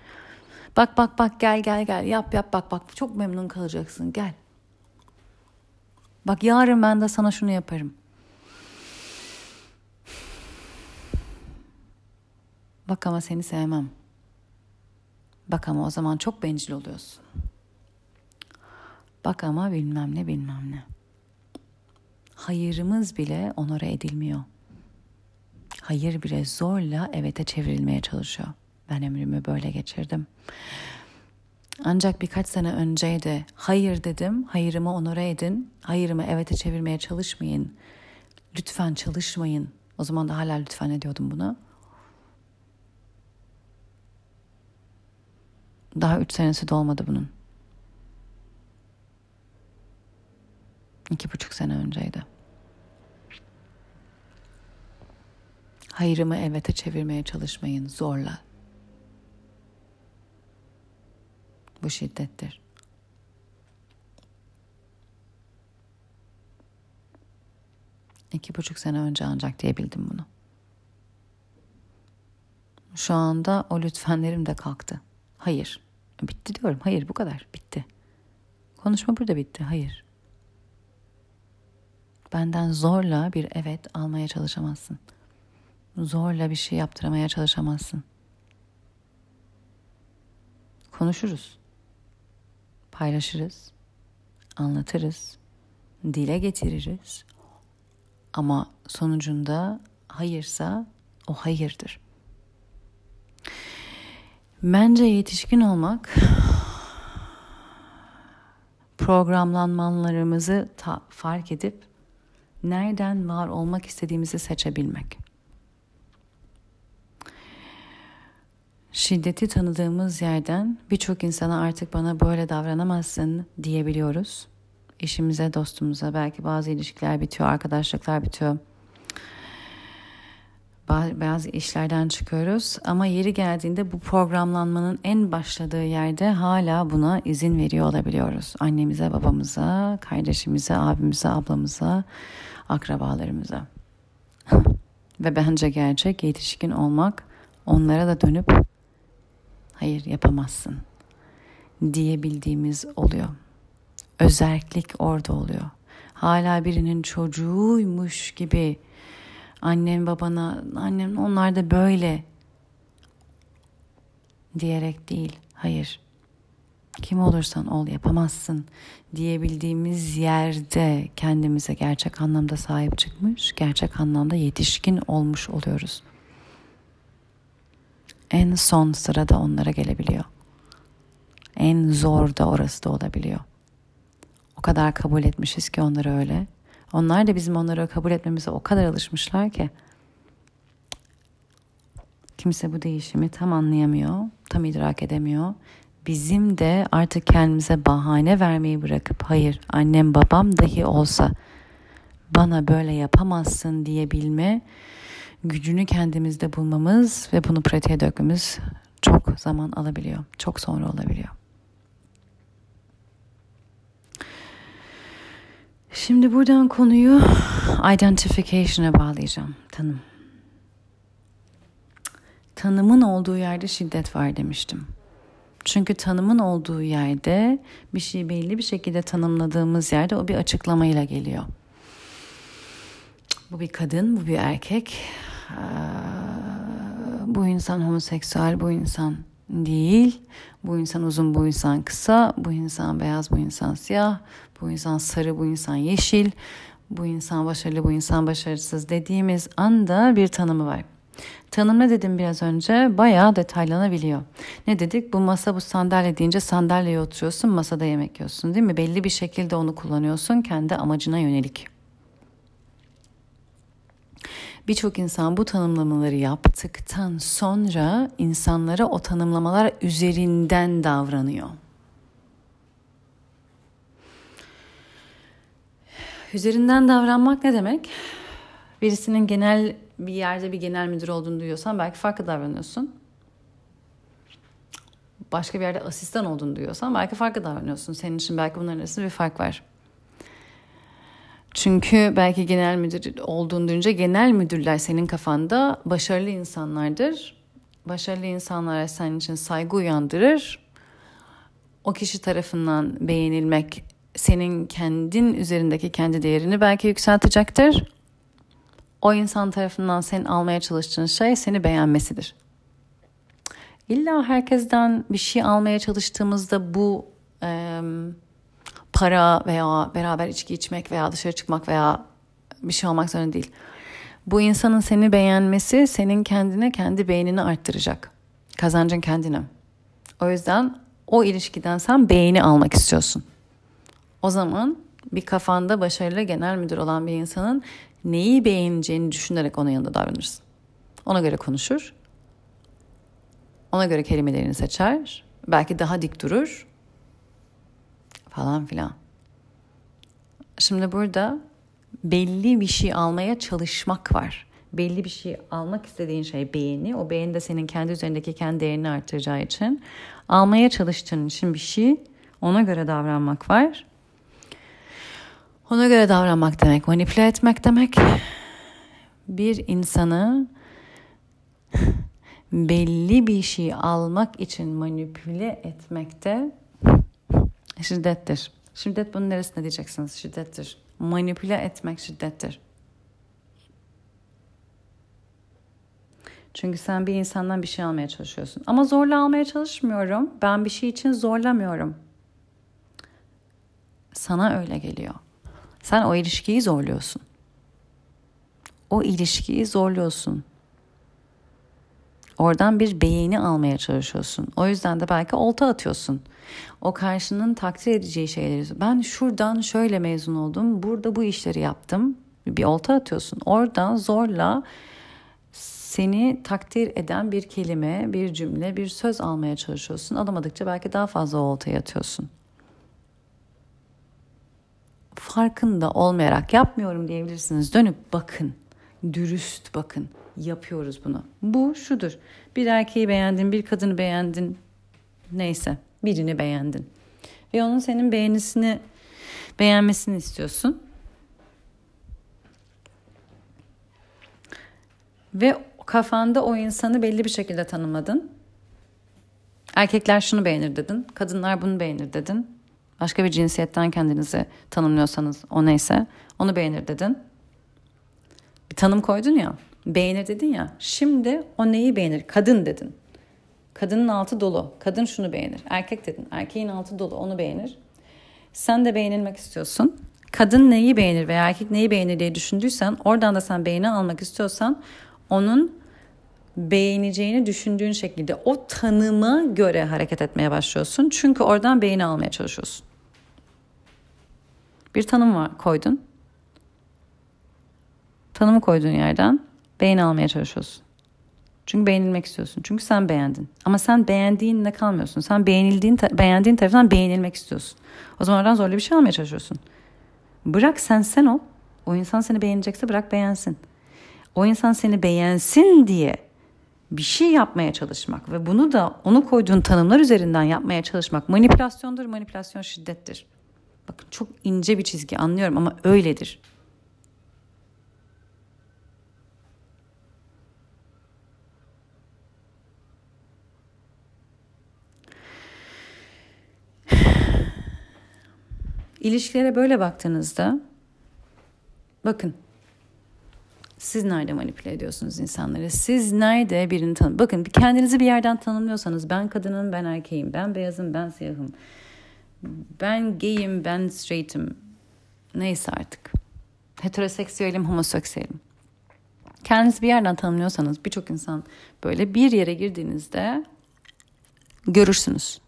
Bak bak bak gel gel gel yap yap bak bak çok memnun kalacaksın gel. Bak yarın ben de sana şunu yaparım. Bak ama seni sevmem. Bak ama o zaman çok bencil oluyorsun. Bak ama bilmem ne bilmem ne hayırımız bile onore edilmiyor. Hayır bile zorla evete çevrilmeye çalışıyor. Ben ömrümü böyle geçirdim. Ancak birkaç sene önceydi hayır dedim, hayırımı onore edin, hayırımı evete çevirmeye çalışmayın. Lütfen çalışmayın. O zaman da hala lütfen ediyordum bunu. Daha üç senesi dolmadı bunun. İki buçuk sene önceydi. Hayrımı evete çevirmeye çalışmayın zorla. Bu şiddettir. İki buçuk sene önce ancak diyebildim bunu. Şu anda o lütfenlerim de kalktı. Hayır. Bitti diyorum. Hayır bu kadar. Bitti. Konuşma burada bitti. Hayır. Benden zorla bir evet almaya çalışamazsın. Zorla bir şey yaptıramaya çalışamazsın. Konuşuruz. Paylaşırız. Anlatırız. Dile getiririz. Ama sonucunda hayırsa o hayırdır. Bence yetişkin olmak programlanmalarımızı ta- fark edip nereden var olmak istediğimizi seçebilmek. Şiddeti tanıdığımız yerden birçok insana artık bana böyle davranamazsın diyebiliyoruz. İşimize, dostumuza belki bazı ilişkiler bitiyor, arkadaşlıklar bitiyor. Bazı işlerden çıkıyoruz ama yeri geldiğinde bu programlanmanın en başladığı yerde hala buna izin veriyor olabiliyoruz. Annemize, babamıza, kardeşimize, abimize, ablamıza, akrabalarımıza. <laughs> Ve bence gerçek yetişkin olmak onlara da dönüp hayır yapamazsın diyebildiğimiz oluyor. Özellik orada oluyor. Hala birinin çocuğuymuş gibi annem babana annem onlar da böyle diyerek değil. Hayır kim olursan ol yapamazsın diyebildiğimiz yerde kendimize gerçek anlamda sahip çıkmış, gerçek anlamda yetişkin olmuş oluyoruz. En son sırada onlara gelebiliyor. En zor da orası da olabiliyor. O kadar kabul etmişiz ki onları öyle. Onlar da bizim onları kabul etmemize o kadar alışmışlar ki. Kimse bu değişimi tam anlayamıyor, tam idrak edemiyor bizim de artık kendimize bahane vermeyi bırakıp hayır annem babam dahi olsa bana böyle yapamazsın diyebilme gücünü kendimizde bulmamız ve bunu pratiğe dökmemiz çok zaman alabiliyor. Çok sonra olabiliyor. Şimdi buradan konuyu identification'a bağlayacağım. Tanım. Tanımın olduğu yerde şiddet var demiştim. Çünkü tanımın olduğu yerde bir şey belli bir şekilde tanımladığımız yerde o bir açıklamayla geliyor. Bu bir kadın, bu bir erkek. Bu insan homoseksüel, bu insan değil. Bu insan uzun, bu insan kısa, bu insan beyaz, bu insan siyah, bu insan sarı, bu insan yeşil, bu insan başarılı, bu insan başarısız dediğimiz anda bir tanımı var. Tanım ne dedim biraz önce? Bayağı detaylanabiliyor. Ne dedik? Bu masa bu sandalye deyince sandalyeye oturuyorsun, masada yemek yiyorsun değil mi? Belli bir şekilde onu kullanıyorsun kendi amacına yönelik. Birçok insan bu tanımlamaları yaptıktan sonra insanlara o tanımlamalar üzerinden davranıyor. Üzerinden davranmak ne demek? Birisinin genel bir yerde bir genel müdür olduğunu duyuyorsan belki farklı davranıyorsun. Başka bir yerde asistan olduğunu duyuyorsan belki farklı davranıyorsun. Senin için belki bunların arasında bir fark var. Çünkü belki genel müdür olduğunu duyunca genel müdürler senin kafanda başarılı insanlardır. Başarılı insanlar senin için saygı uyandırır. O kişi tarafından beğenilmek senin kendin üzerindeki kendi değerini belki yükseltecektir. O insan tarafından senin almaya çalıştığın şey seni beğenmesidir. İlla herkesten bir şey almaya çalıştığımızda bu e, para veya beraber içki içmek veya dışarı çıkmak veya bir şey olmak zorunda değil. Bu insanın seni beğenmesi senin kendine kendi beğenini arttıracak. Kazancın kendine. O yüzden o ilişkiden sen beğeni almak istiyorsun. O zaman bir kafanda başarılı genel müdür olan bir insanın neyi beğeneceğini düşünerek onun yanında davranırsın. Ona göre konuşur. Ona göre kelimelerini seçer. Belki daha dik durur. Falan filan. Şimdi burada belli bir şey almaya çalışmak var. Belli bir şey almak istediğin şey beğeni. O beğeni de senin kendi üzerindeki kendi değerini artıracağı için almaya çalıştığın için bir şey ona göre davranmak var. Ona göre davranmak demek, manipüle etmek demek. Bir insanı <laughs> belli bir şey almak için manipüle etmekte şiddettir. Şiddet bunun neresinde diyeceksiniz? Şiddettir. Manipüle etmek şiddettir. Çünkü sen bir insandan bir şey almaya çalışıyorsun. Ama zorla almaya çalışmıyorum. Ben bir şey için zorlamıyorum. Sana öyle geliyor. Sen o ilişkiyi zorluyorsun. O ilişkiyi zorluyorsun. Oradan bir beğeni almaya çalışıyorsun. O yüzden de belki olta atıyorsun. O karşının takdir edeceği şeyleri. Ben şuradan şöyle mezun oldum. Burada bu işleri yaptım. Bir olta atıyorsun. Oradan zorla seni takdir eden bir kelime, bir cümle, bir söz almaya çalışıyorsun. Alamadıkça belki daha fazla oltaya atıyorsun farkında olmayarak yapmıyorum diyebilirsiniz. Dönüp bakın, dürüst bakın. Yapıyoruz bunu. Bu şudur. Bir erkeği beğendin, bir kadını beğendin. Neyse, birini beğendin. Ve onun senin beğenisini beğenmesini istiyorsun. Ve kafanda o insanı belli bir şekilde tanımladın. Erkekler şunu beğenir dedin, kadınlar bunu beğenir dedin. Başka bir cinsiyetten kendinizi tanımlıyorsanız o neyse onu beğenir dedin. Bir tanım koydun ya. Beğenir dedin ya. Şimdi o neyi beğenir? Kadın dedin. Kadının altı dolu. Kadın şunu beğenir. Erkek dedin. Erkeğin altı dolu. Onu beğenir. Sen de beğenilmek istiyorsun. Kadın neyi beğenir veya erkek neyi beğenir diye düşündüysen oradan da sen beğeni almak istiyorsan onun beğeneceğini düşündüğün şekilde o tanıma göre hareket etmeye başlıyorsun. Çünkü oradan beğeni almaya çalışıyorsun. Bir tanım var, koydun. Tanımı koyduğun yerden beğeni almaya çalışıyorsun. Çünkü beğenilmek istiyorsun. Çünkü sen beğendin. Ama sen beğendiğinle kalmıyorsun. Sen beğenildiğin, beğendiğin tarafından beğenilmek istiyorsun. O zaman oradan zorlu bir şey almaya çalışıyorsun. Bırak sen sen ol. O insan seni beğenecekse bırak beğensin. O insan seni beğensin diye bir şey yapmaya çalışmak ve bunu da onu koyduğun tanımlar üzerinden yapmaya çalışmak manipülasyondur. Manipülasyon şiddettir. Bakın çok ince bir çizgi anlıyorum ama öyledir. İlişkilere böyle baktığınızda bakın Siz nerede manipüle ediyorsunuz insanları? Siz nerede birini tanım? Bakın kendinizi bir yerden tanımlıyorsanız ben kadınım, ben erkeğim, ben beyazım, ben siyahım. Ben gayim, ben straight'im. Neyse artık. Heteroseksüelim, homoseksüelim. Kendinizi bir yerden tanımlıyorsanız birçok insan böyle bir yere girdiğinizde görürsünüz.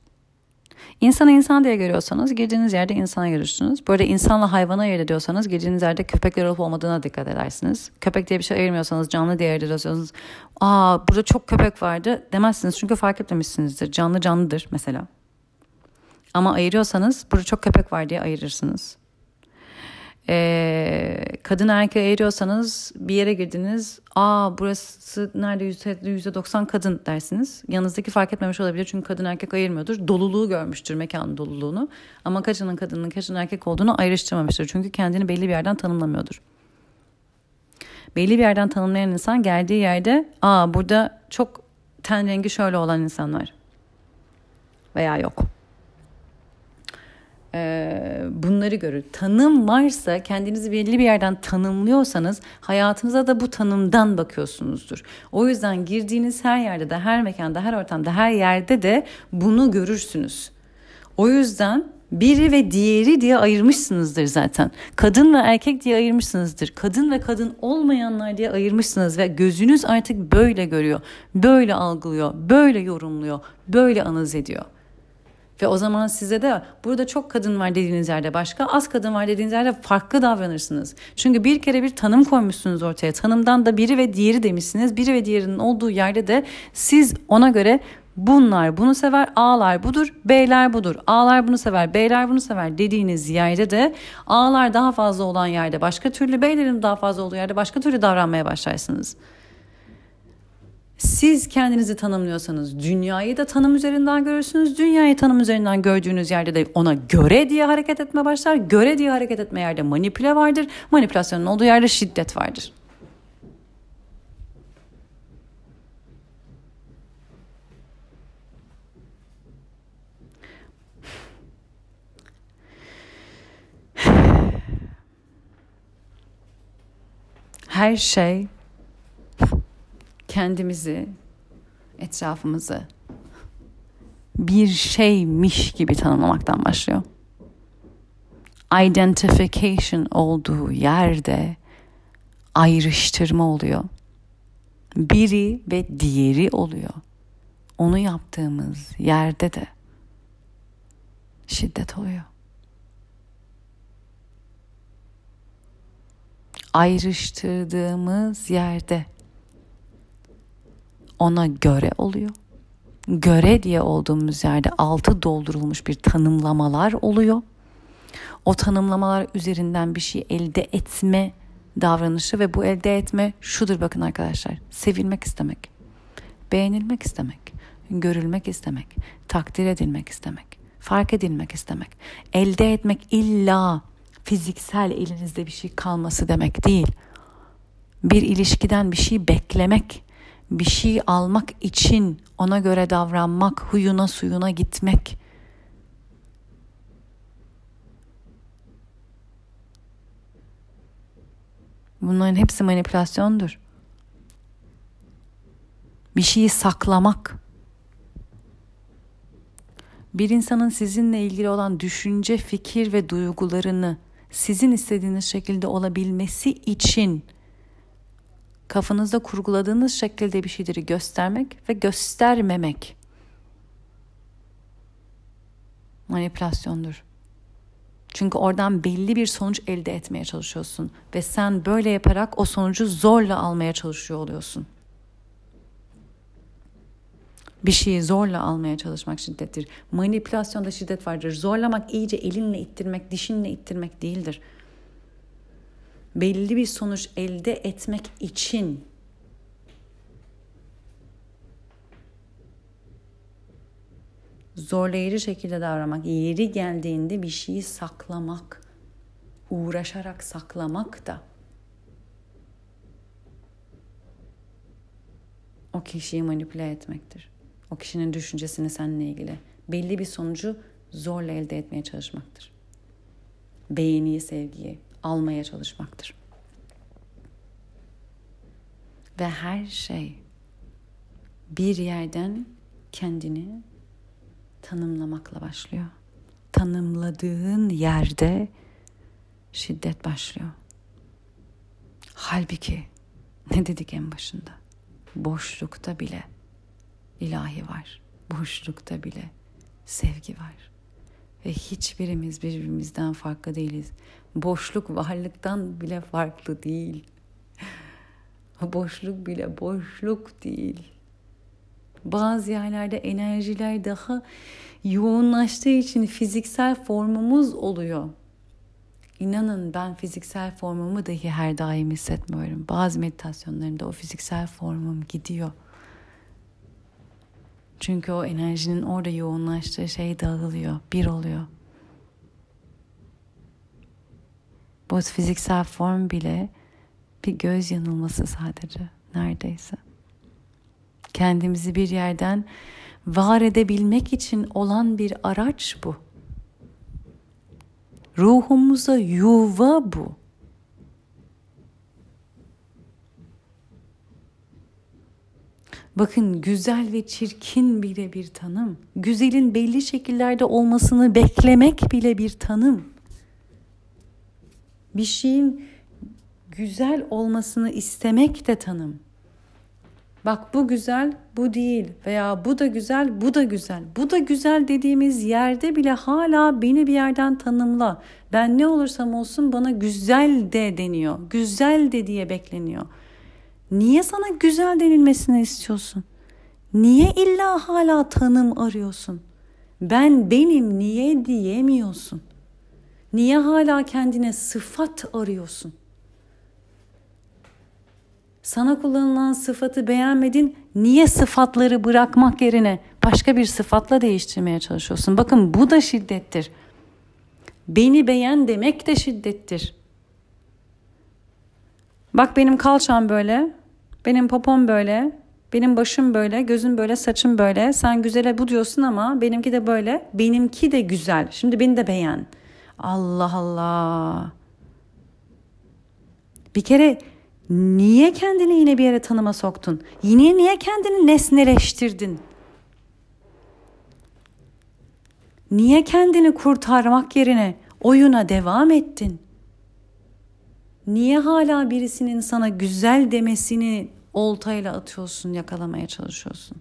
İnsanı insan diye görüyorsanız girdiğiniz yerde insana görürsünüz. Böyle insanla hayvana ayırt ediyorsanız girdiğiniz yerde köpekler olup olmadığına dikkat edersiniz. Köpek diye bir şey ayırmıyorsanız canlı diye ayırt ediyorsanız aa burada çok köpek vardı demezsiniz. Çünkü fark etmemişsinizdir. Canlı canlıdır mesela. Ama ayırıyorsanız burada çok köpek var diye ayırırsınız. Ee, kadın erkeğe ayırıyorsanız bir yere girdiniz. Aa burası nerede yüzde doksan kadın dersiniz. Yanınızdaki fark etmemiş olabilir çünkü kadın erkek ayırmıyordur. Doluluğu görmüştür mekanın doluluğunu. Ama kaçının kadının kaçının erkek olduğunu ayrıştırmamıştır. Çünkü kendini belli bir yerden tanımlamıyordur. Belli bir yerden tanımlayan insan geldiği yerde aa burada çok ten rengi şöyle olan insanlar veya yok bunları görür. Tanım varsa kendinizi belli bir yerden tanımlıyorsanız hayatınıza da bu tanımdan bakıyorsunuzdur. O yüzden girdiğiniz her yerde de her mekanda her ortamda her yerde de bunu görürsünüz. O yüzden biri ve diğeri diye ayırmışsınızdır zaten. Kadın ve erkek diye ayırmışsınızdır. Kadın ve kadın olmayanlar diye ayırmışsınız ve gözünüz artık böyle görüyor, böyle algılıyor, böyle yorumluyor, böyle analiz ediyor. Ve o zaman size de burada çok kadın var dediğiniz yerde başka, az kadın var dediğiniz yerde farklı davranırsınız. Çünkü bir kere bir tanım koymuşsunuz ortaya. Tanımdan da biri ve diğeri demişsiniz. Biri ve diğerinin olduğu yerde de siz ona göre bunlar bunu sever, A'lar budur, B'ler budur. A'lar bunu sever, B'ler bunu sever dediğiniz yerde de A'lar daha fazla olan yerde başka türlü, B'lerin daha fazla olduğu yerde başka türlü davranmaya başlarsınız. Siz kendinizi tanımlıyorsanız dünyayı da tanım üzerinden görürsünüz. Dünyayı tanım üzerinden gördüğünüz yerde de ona göre diye hareket etme başlar. Göre diye hareket etme yerde manipüle vardır. Manipülasyonun olduğu yerde şiddet vardır. Her şey kendimizi, etrafımızı bir şeymiş gibi tanımlamaktan başlıyor. Identification olduğu yerde ayrıştırma oluyor. Biri ve diğeri oluyor. Onu yaptığımız yerde de şiddet oluyor. Ayrıştırdığımız yerde ona göre oluyor. Göre diye olduğumuz yerde altı doldurulmuş bir tanımlamalar oluyor. O tanımlamalar üzerinden bir şey elde etme davranışı ve bu elde etme şudur bakın arkadaşlar. Sevilmek istemek, beğenilmek istemek, görülmek istemek, takdir edilmek istemek, fark edilmek istemek. Elde etmek illa fiziksel elinizde bir şey kalması demek değil. Bir ilişkiden bir şey beklemek bir şey almak için ona göre davranmak, huyuna suyuna gitmek. Bunların hepsi manipülasyondur. Bir şeyi saklamak. Bir insanın sizinle ilgili olan düşünce, fikir ve duygularını sizin istediğiniz şekilde olabilmesi için kafanızda kurguladığınız şekilde bir şeyleri göstermek ve göstermemek manipülasyondur. Çünkü oradan belli bir sonuç elde etmeye çalışıyorsun ve sen böyle yaparak o sonucu zorla almaya çalışıyor oluyorsun. Bir şeyi zorla almaya çalışmak şiddettir. Manipülasyonda şiddet vardır. Zorlamak iyice elinle ittirmek, dişinle ittirmek değildir belli bir sonuç elde etmek için zorlayıcı şekilde davranmak, yeri geldiğinde bir şeyi saklamak, uğraşarak saklamak da o kişiyi manipüle etmektir. O kişinin düşüncesini seninle ilgili belli bir sonucu zorla elde etmeye çalışmaktır. Beğeniyi, sevgiyi, almaya çalışmaktır. Ve her şey bir yerden kendini tanımlamakla başlıyor. Tanımladığın yerde şiddet başlıyor. Halbuki ne dedik en başında? Boşlukta bile ilahi var. Boşlukta bile sevgi var. Ve hiçbirimiz birbirimizden farklı değiliz. Boşluk varlıktan bile farklı değil. <laughs> Boşluk bile boşluk değil. Bazı yerlerde enerjiler daha yoğunlaştığı için fiziksel formumuz oluyor. İnanın ben fiziksel formumu dahi her daim hissetmiyorum. Bazı meditasyonlarımda o fiziksel formum gidiyor. Çünkü o enerjinin orada yoğunlaştığı şey dağılıyor, bir oluyor. Bu fiziksel form bile bir göz yanılması sadece neredeyse. Kendimizi bir yerden var edebilmek için olan bir araç bu. Ruhumuza yuva bu. Bakın güzel ve çirkin bile bir tanım. Güzelin belli şekillerde olmasını beklemek bile bir tanım. Bir şeyin güzel olmasını istemek de tanım. Bak bu güzel, bu değil veya bu da güzel, bu da güzel. Bu da güzel dediğimiz yerde bile hala beni bir yerden tanımla. Ben ne olursam olsun bana güzel de deniyor. Güzel de diye bekleniyor. Niye sana güzel denilmesini istiyorsun? Niye illa hala tanım arıyorsun? Ben benim niye diyemiyorsun? Niye hala kendine sıfat arıyorsun? Sana kullanılan sıfatı beğenmedin. Niye sıfatları bırakmak yerine başka bir sıfatla değiştirmeye çalışıyorsun? Bakın bu da şiddettir. Beni beğen demek de şiddettir. Bak benim kalçam böyle, benim popom böyle, benim başım böyle, gözüm böyle, saçım böyle. Sen güzele bu diyorsun ama benimki de böyle. Benimki de güzel. Şimdi beni de beğen. Allah Allah. Bir kere niye kendini yine bir yere tanıma soktun? Yine niye kendini nesneleştirdin? Niye kendini kurtarmak yerine oyuna devam ettin? Niye hala birisinin sana güzel demesini oltayla atıyorsun, yakalamaya çalışıyorsun?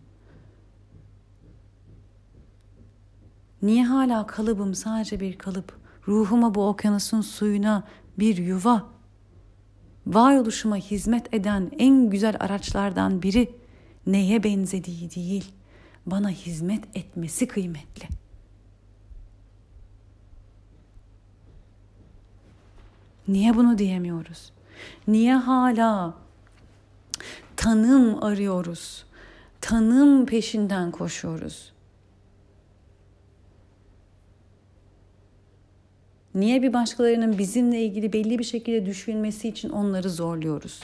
Niye hala kalıbım sadece bir kalıp, ruhuma bu okyanusun suyuna bir yuva, varoluşuma hizmet eden en güzel araçlardan biri neye benzediği değil, bana hizmet etmesi kıymetli. Niye bunu diyemiyoruz? Niye hala tanım arıyoruz? Tanım peşinden koşuyoruz. Niye bir başkalarının bizimle ilgili belli bir şekilde düşünmesi için onları zorluyoruz?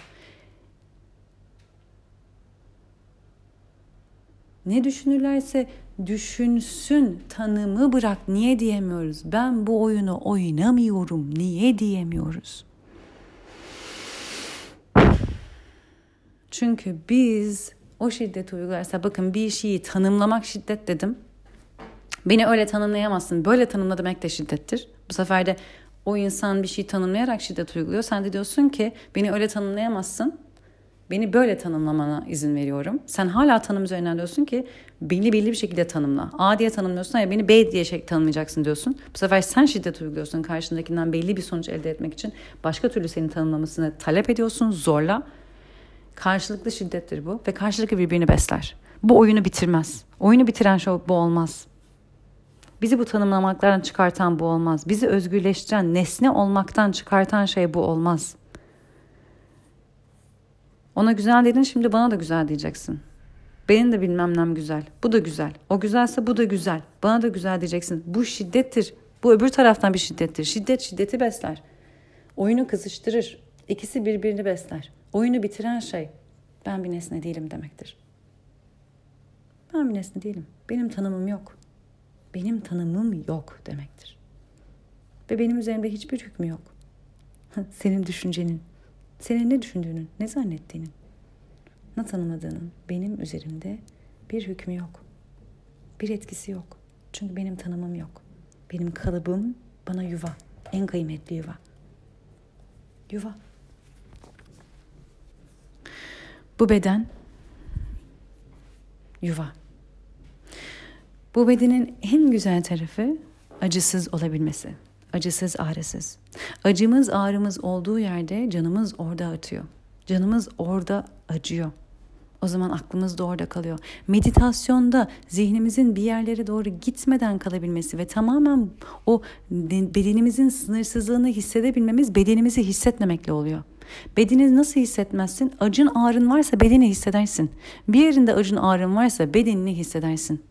Ne düşünürlerse düşünsün, tanımı bırak. Niye diyemiyoruz? Ben bu oyunu oynamıyorum. Niye diyemiyoruz? Çünkü biz o şiddet uygularsa bakın bir şeyi tanımlamak şiddet dedim. Beni öyle tanımlayamazsın. Böyle tanımla demek de şiddettir. Bu sefer de o insan bir şey tanımlayarak şiddet uyguluyor. Sen de diyorsun ki beni öyle tanımlayamazsın. Beni böyle tanımlamana izin veriyorum. Sen hala tanım üzerinden diyorsun ki beni belli bir şekilde tanımla. A diye tanımlıyorsun ya beni B diye şey tanımlayacaksın diyorsun. Bu sefer sen şiddet uyguluyorsun karşındakinden belli bir sonuç elde etmek için. Başka türlü senin tanımlamasını talep ediyorsun zorla. Karşılıklı şiddettir bu ve karşılıklı birbirini besler. Bu oyunu bitirmez. Oyunu bitiren şey bu olmaz. Bizi bu tanımlamaklardan çıkartan bu olmaz. Bizi özgürleştiren, nesne olmaktan çıkartan şey bu olmaz. Ona güzel dedin şimdi bana da güzel diyeceksin. Benim de bilmem nem güzel. Bu da güzel. O güzelse bu da güzel. Bana da güzel diyeceksin. Bu şiddettir. Bu öbür taraftan bir şiddettir. Şiddet şiddeti besler. Oyunu kızıştırır. İkisi birbirini besler. Oyunu bitiren şey ben bir nesne değilim demektir. Ben bir nesne değilim. Benim tanımım yok. Benim tanımım yok demektir. Ve benim üzerimde hiçbir hükmü yok. Senin düşüncenin, senin ne düşündüğünün, ne zannettiğinin. tanımladığının benim üzerimde bir hükmü yok. Bir etkisi yok. Çünkü benim tanımım yok. Benim kalıbım bana yuva. En kıymetli yuva. Yuva. Bu beden yuva. Bu bedenin en güzel tarafı acısız olabilmesi. Acısız, ağrısız. Acımız, ağrımız olduğu yerde canımız orada atıyor. Canımız orada acıyor. O zaman aklımız da orada kalıyor. Meditasyonda zihnimizin bir yerlere doğru gitmeden kalabilmesi ve tamamen o bedenimizin sınırsızlığını hissedebilmemiz bedenimizi hissetmemekle oluyor. Bedeni nasıl hissetmezsin? Acın ağrın varsa bedeni hissedersin. Bir yerinde acın ağrın varsa bedenini hissedersin.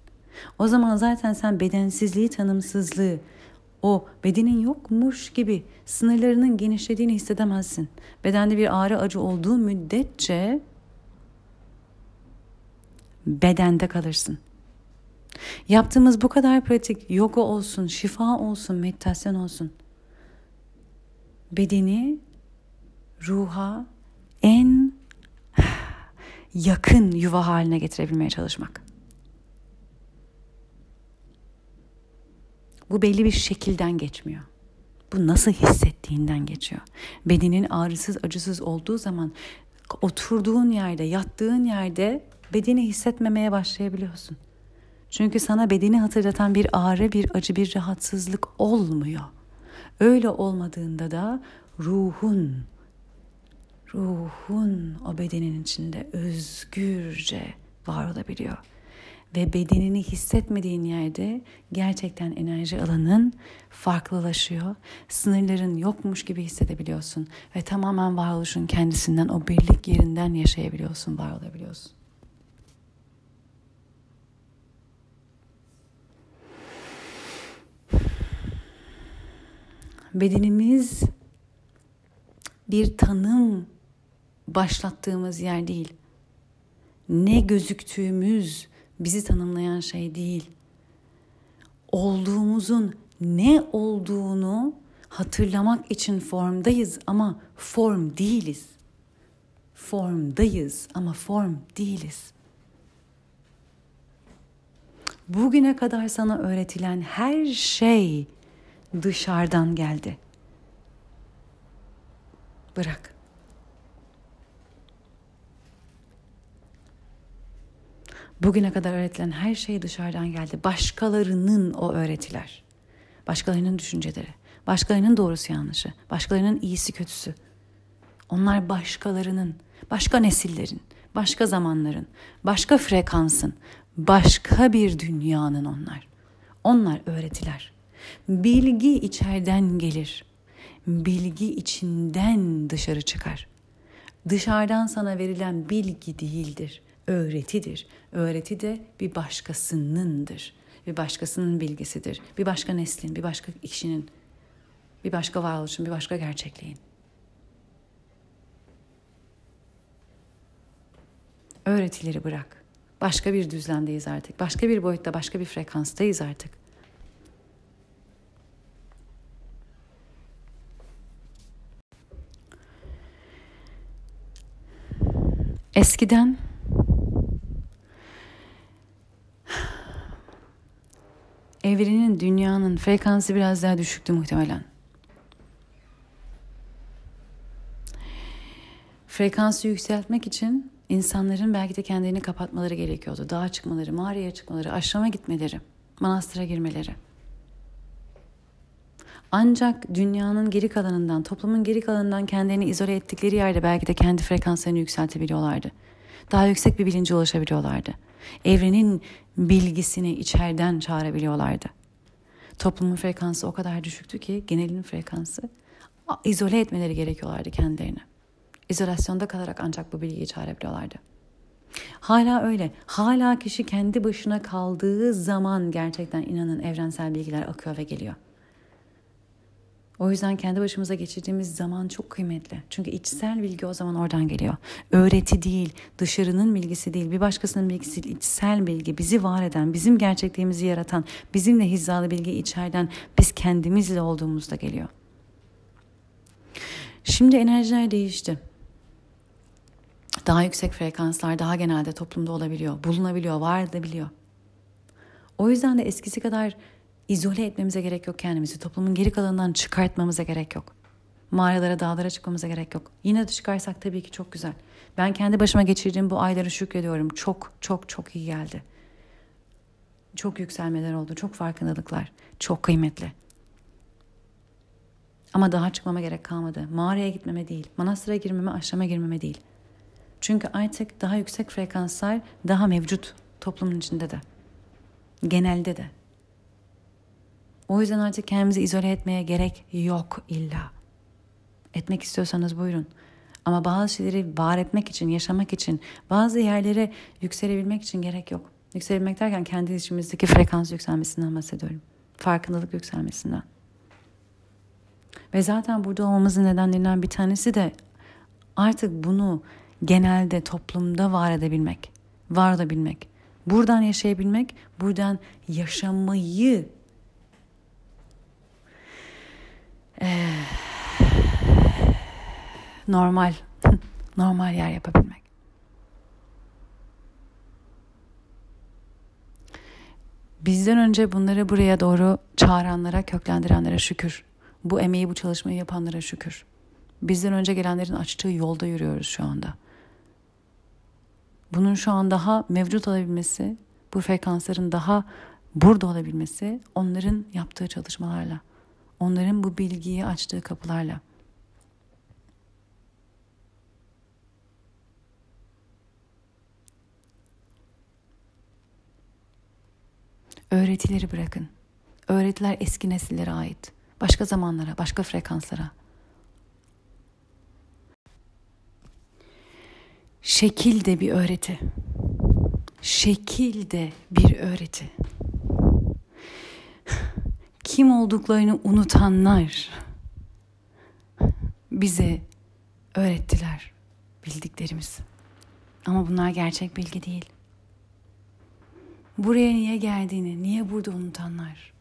O zaman zaten sen bedensizliği, tanımsızlığı, o bedenin yokmuş gibi sınırlarının genişlediğini hissedemezsin. Bedende bir ağrı acı olduğu müddetçe bedende kalırsın. Yaptığımız bu kadar pratik yoga olsun, şifa olsun, meditasyon olsun. Bedeni ruha en <sighs> yakın yuva haline getirebilmeye çalışmak. Bu belli bir şekilden geçmiyor. Bu nasıl hissettiğinden geçiyor. Bedenin ağrısız, acısız olduğu zaman oturduğun yerde, yattığın yerde bedeni hissetmemeye başlayabiliyorsun. Çünkü sana bedeni hatırlatan bir ağrı, bir acı, bir rahatsızlık olmuyor. Öyle olmadığında da ruhun, ruhun o bedenin içinde özgürce var olabiliyor ve bedenini hissetmediğin yerde gerçekten enerji alanın farklılaşıyor. Sınırların yokmuş gibi hissedebiliyorsun ve tamamen varoluşun kendisinden o birlik yerinden yaşayabiliyorsun, var olabiliyorsun. Bedenimiz bir tanım başlattığımız yer değil. Ne gözüktüğümüz, bizi tanımlayan şey değil. Olduğumuzun ne olduğunu hatırlamak için formdayız ama form değiliz. Formdayız ama form değiliz. Bugüne kadar sana öğretilen her şey dışarıdan geldi. Bırak. Bugüne kadar öğretilen her şey dışarıdan geldi. Başkalarının o öğretiler. Başkalarının düşünceleri. Başkalarının doğrusu yanlışı. Başkalarının iyisi kötüsü. Onlar başkalarının, başka nesillerin, başka zamanların, başka frekansın, başka bir dünyanın onlar. Onlar öğretiler. Bilgi içeriden gelir. Bilgi içinden dışarı çıkar. Dışarıdan sana verilen bilgi değildir öğretidir. Öğreti de bir başkasınındır. Bir başkasının bilgisidir. Bir başka neslin, bir başka kişinin, bir başka varoluşun, bir başka gerçekliğin. Öğretileri bırak. Başka bir düzlemdeyiz artık. Başka bir boyutta, başka bir frekanstayız artık. Eskiden evrenin, dünyanın frekansı biraz daha düşüktü muhtemelen. Frekansı yükseltmek için insanların belki de kendilerini kapatmaları gerekiyordu. Dağa çıkmaları, mağaraya çıkmaları, aşrama gitmeleri, manastıra girmeleri. Ancak dünyanın geri kalanından, toplumun geri kalanından kendilerini izole ettikleri yerde belki de kendi frekanslarını yükseltebiliyorlardı. Daha yüksek bir bilince ulaşabiliyorlardı evrenin bilgisini içeriden çağırabiliyorlardı. Toplumun frekansı o kadar düşüktü ki genelin frekansı izole etmeleri gerekiyorlardı kendilerini. İzolasyonda kalarak ancak bu bilgiyi çağırabiliyorlardı. Hala öyle. Hala kişi kendi başına kaldığı zaman gerçekten inanın evrensel bilgiler akıyor ve geliyor. O yüzden kendi başımıza geçirdiğimiz zaman çok kıymetli. Çünkü içsel bilgi o zaman oradan geliyor. Öğreti değil, dışarının bilgisi değil, bir başkasının bilgisi değil, içsel bilgi, bizi var eden, bizim gerçekliğimizi yaratan, bizimle hizalı bilgi içeriden biz kendimizle olduğumuzda geliyor. Şimdi enerjiler değişti. daha yüksek frekanslar daha genelde toplumda olabiliyor, bulunabiliyor, var edebiliyor. O yüzden de eskisi kadar izole etmemize gerek yok kendimizi. Toplumun geri kalanından çıkartmamıza gerek yok. Mağaralara, dağlara çıkmamıza gerek yok. Yine de çıkarsak tabii ki çok güzel. Ben kendi başıma geçirdiğim bu ayları şükrediyorum. Çok çok çok iyi geldi. Çok yükselmeler oldu, çok farkındalıklar. Çok kıymetli. Ama daha çıkmama gerek kalmadı. Mağaraya gitmeme değil, manastıra girmeme, aşama girmeme değil. Çünkü artık daha yüksek frekanslar daha mevcut toplumun içinde de. Genelde de. O yüzden artık kendimizi izole etmeye gerek yok illa. Etmek istiyorsanız buyurun. Ama bazı şeyleri var etmek için, yaşamak için, bazı yerlere yükselebilmek için gerek yok. Yükselebilmek derken kendi içimizdeki frekans yükselmesinden bahsediyorum. Farkındalık yükselmesinden. Ve zaten burada olmamızın nedenlerinden bir tanesi de artık bunu genelde toplumda var edebilmek, var edebilmek. Buradan yaşayabilmek, buradan yaşamayı e, normal <laughs> normal yer yapabilmek. Bizden önce bunları buraya doğru çağıranlara, köklendirenlere şükür. Bu emeği, bu çalışmayı yapanlara şükür. Bizden önce gelenlerin açtığı yolda yürüyoruz şu anda. Bunun şu an daha mevcut olabilmesi, bu frekansların daha burada olabilmesi onların yaptığı çalışmalarla, onların bu bilgiyi açtığı kapılarla. Öğretileri bırakın. Öğretiler eski nesillere ait. Başka zamanlara, başka frekanslara. Şekil de bir öğreti. Şekil de bir öğreti. Kim olduklarını unutanlar bize öğrettiler bildiklerimiz. Ama bunlar gerçek bilgi değil. Buraya niye geldiğini, niye burada unutanlar,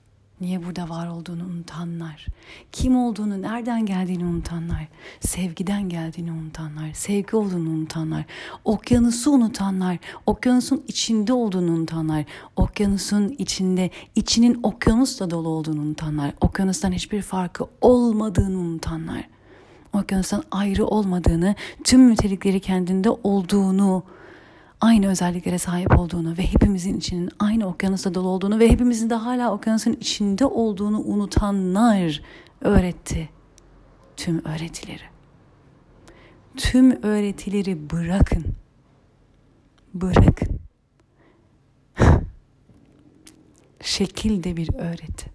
niye burada var olduğunu unutanlar, kim olduğunu, nereden geldiğini unutanlar, sevgiden geldiğini unutanlar, sevgi olduğunu unutanlar, okyanusu unutanlar, okyanusun içinde olduğunu unutanlar, okyanusun içinde, içinin okyanusla dolu olduğunu unutanlar, okyanustan hiçbir farkı olmadığını unutanlar, okyanustan ayrı olmadığını, tüm nitelikleri kendinde olduğunu aynı özelliklere sahip olduğunu ve hepimizin içinin aynı okyanusta dolu olduğunu ve hepimizin de hala okyanusun içinde olduğunu unutanlar öğretti tüm öğretileri. Tüm öğretileri bırakın. Bırakın. <laughs> Şekil de bir öğreti.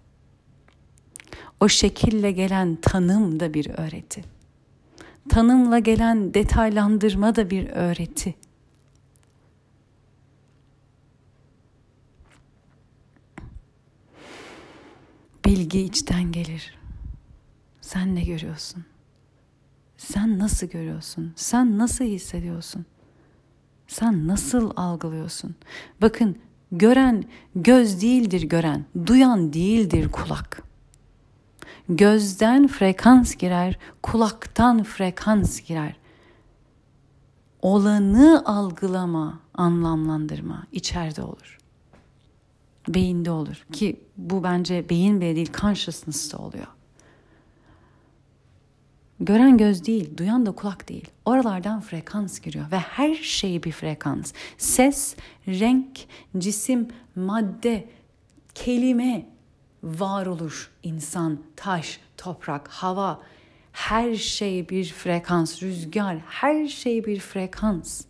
O şekille gelen tanım da bir öğreti. Tanımla gelen detaylandırma da bir öğreti Bilgi içten gelir. Sen ne görüyorsun? Sen nasıl görüyorsun? Sen nasıl hissediyorsun? Sen nasıl algılıyorsun? Bakın gören göz değildir gören, duyan değildir kulak. Gözden frekans girer, kulaktan frekans girer. Olanı algılama, anlamlandırma içeride olur beyinde olur. Ki bu bence beyin bile değil consciousness'ta oluyor. Gören göz değil, duyan da kulak değil. Oralardan frekans giriyor ve her şey bir frekans. Ses, renk, cisim, madde, kelime var olur. İnsan, taş, toprak, hava, her şey bir frekans, rüzgar, her şey bir frekans.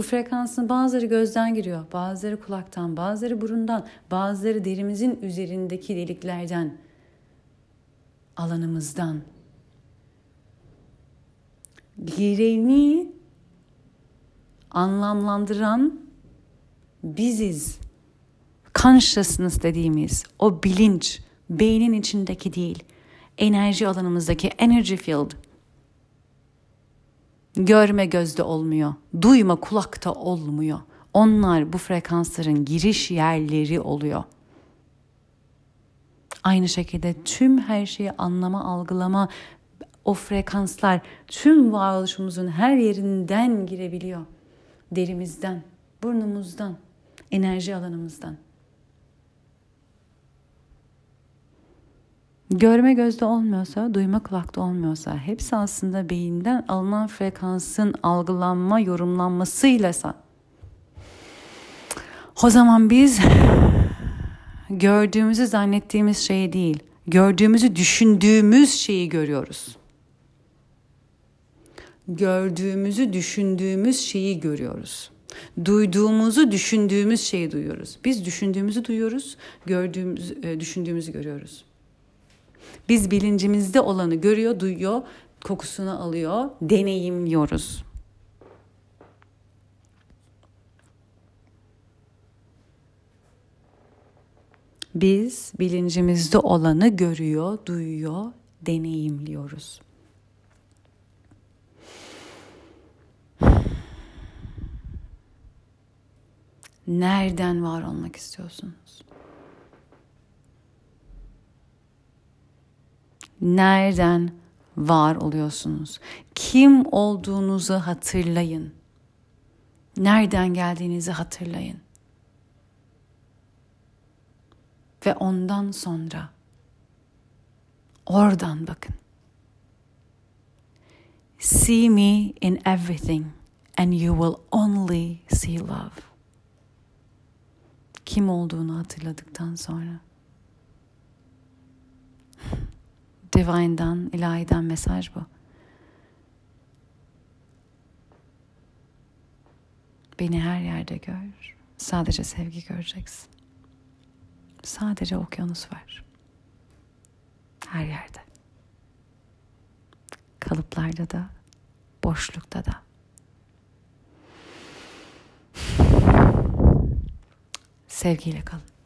Bu frekansın bazıları gözden giriyor, bazıları kulaktan, bazıları burundan, bazıları derimizin üzerindeki deliklerden, alanımızdan. Gireni anlamlandıran biziz. Consciousness dediğimiz o bilinç beynin içindeki değil, enerji alanımızdaki energy field Görme gözde olmuyor, duyma kulakta olmuyor. Onlar bu frekansların giriş yerleri oluyor. Aynı şekilde tüm her şeyi anlama, algılama, o frekanslar tüm varoluşumuzun her yerinden girebiliyor. Derimizden, burnumuzdan, enerji alanımızdan. Görme gözde olmuyorsa, duyma kulakta olmuyorsa hepsi aslında beyinden alınan frekansın algılanma, yorumlanmasıyla o zaman biz gördüğümüzü zannettiğimiz şey değil, gördüğümüzü düşündüğümüz şeyi görüyoruz. Gördüğümüzü düşündüğümüz şeyi görüyoruz. Duyduğumuzu düşündüğümüz şeyi duyuyoruz. Biz düşündüğümüzü duyuyoruz, gördüğümüz e, düşündüğümüzü görüyoruz. Biz bilincimizde olanı görüyor, duyuyor, kokusunu alıyor, deneyimliyoruz. Biz bilincimizde olanı görüyor, duyuyor, deneyimliyoruz. Nereden var olmak istiyorsunuz? Nereden var oluyorsunuz? Kim olduğunuzu hatırlayın. Nereden geldiğinizi hatırlayın. Ve ondan sonra oradan bakın. See me in everything and you will only see love. Kim olduğunu hatırladıktan sonra Divine'dan, ilahiden mesaj bu. Beni her yerde gör. Sadece sevgi göreceksin. Sadece okyanus var. Her yerde. Kalıplarda da, boşlukta da. Sevgiyle kalın.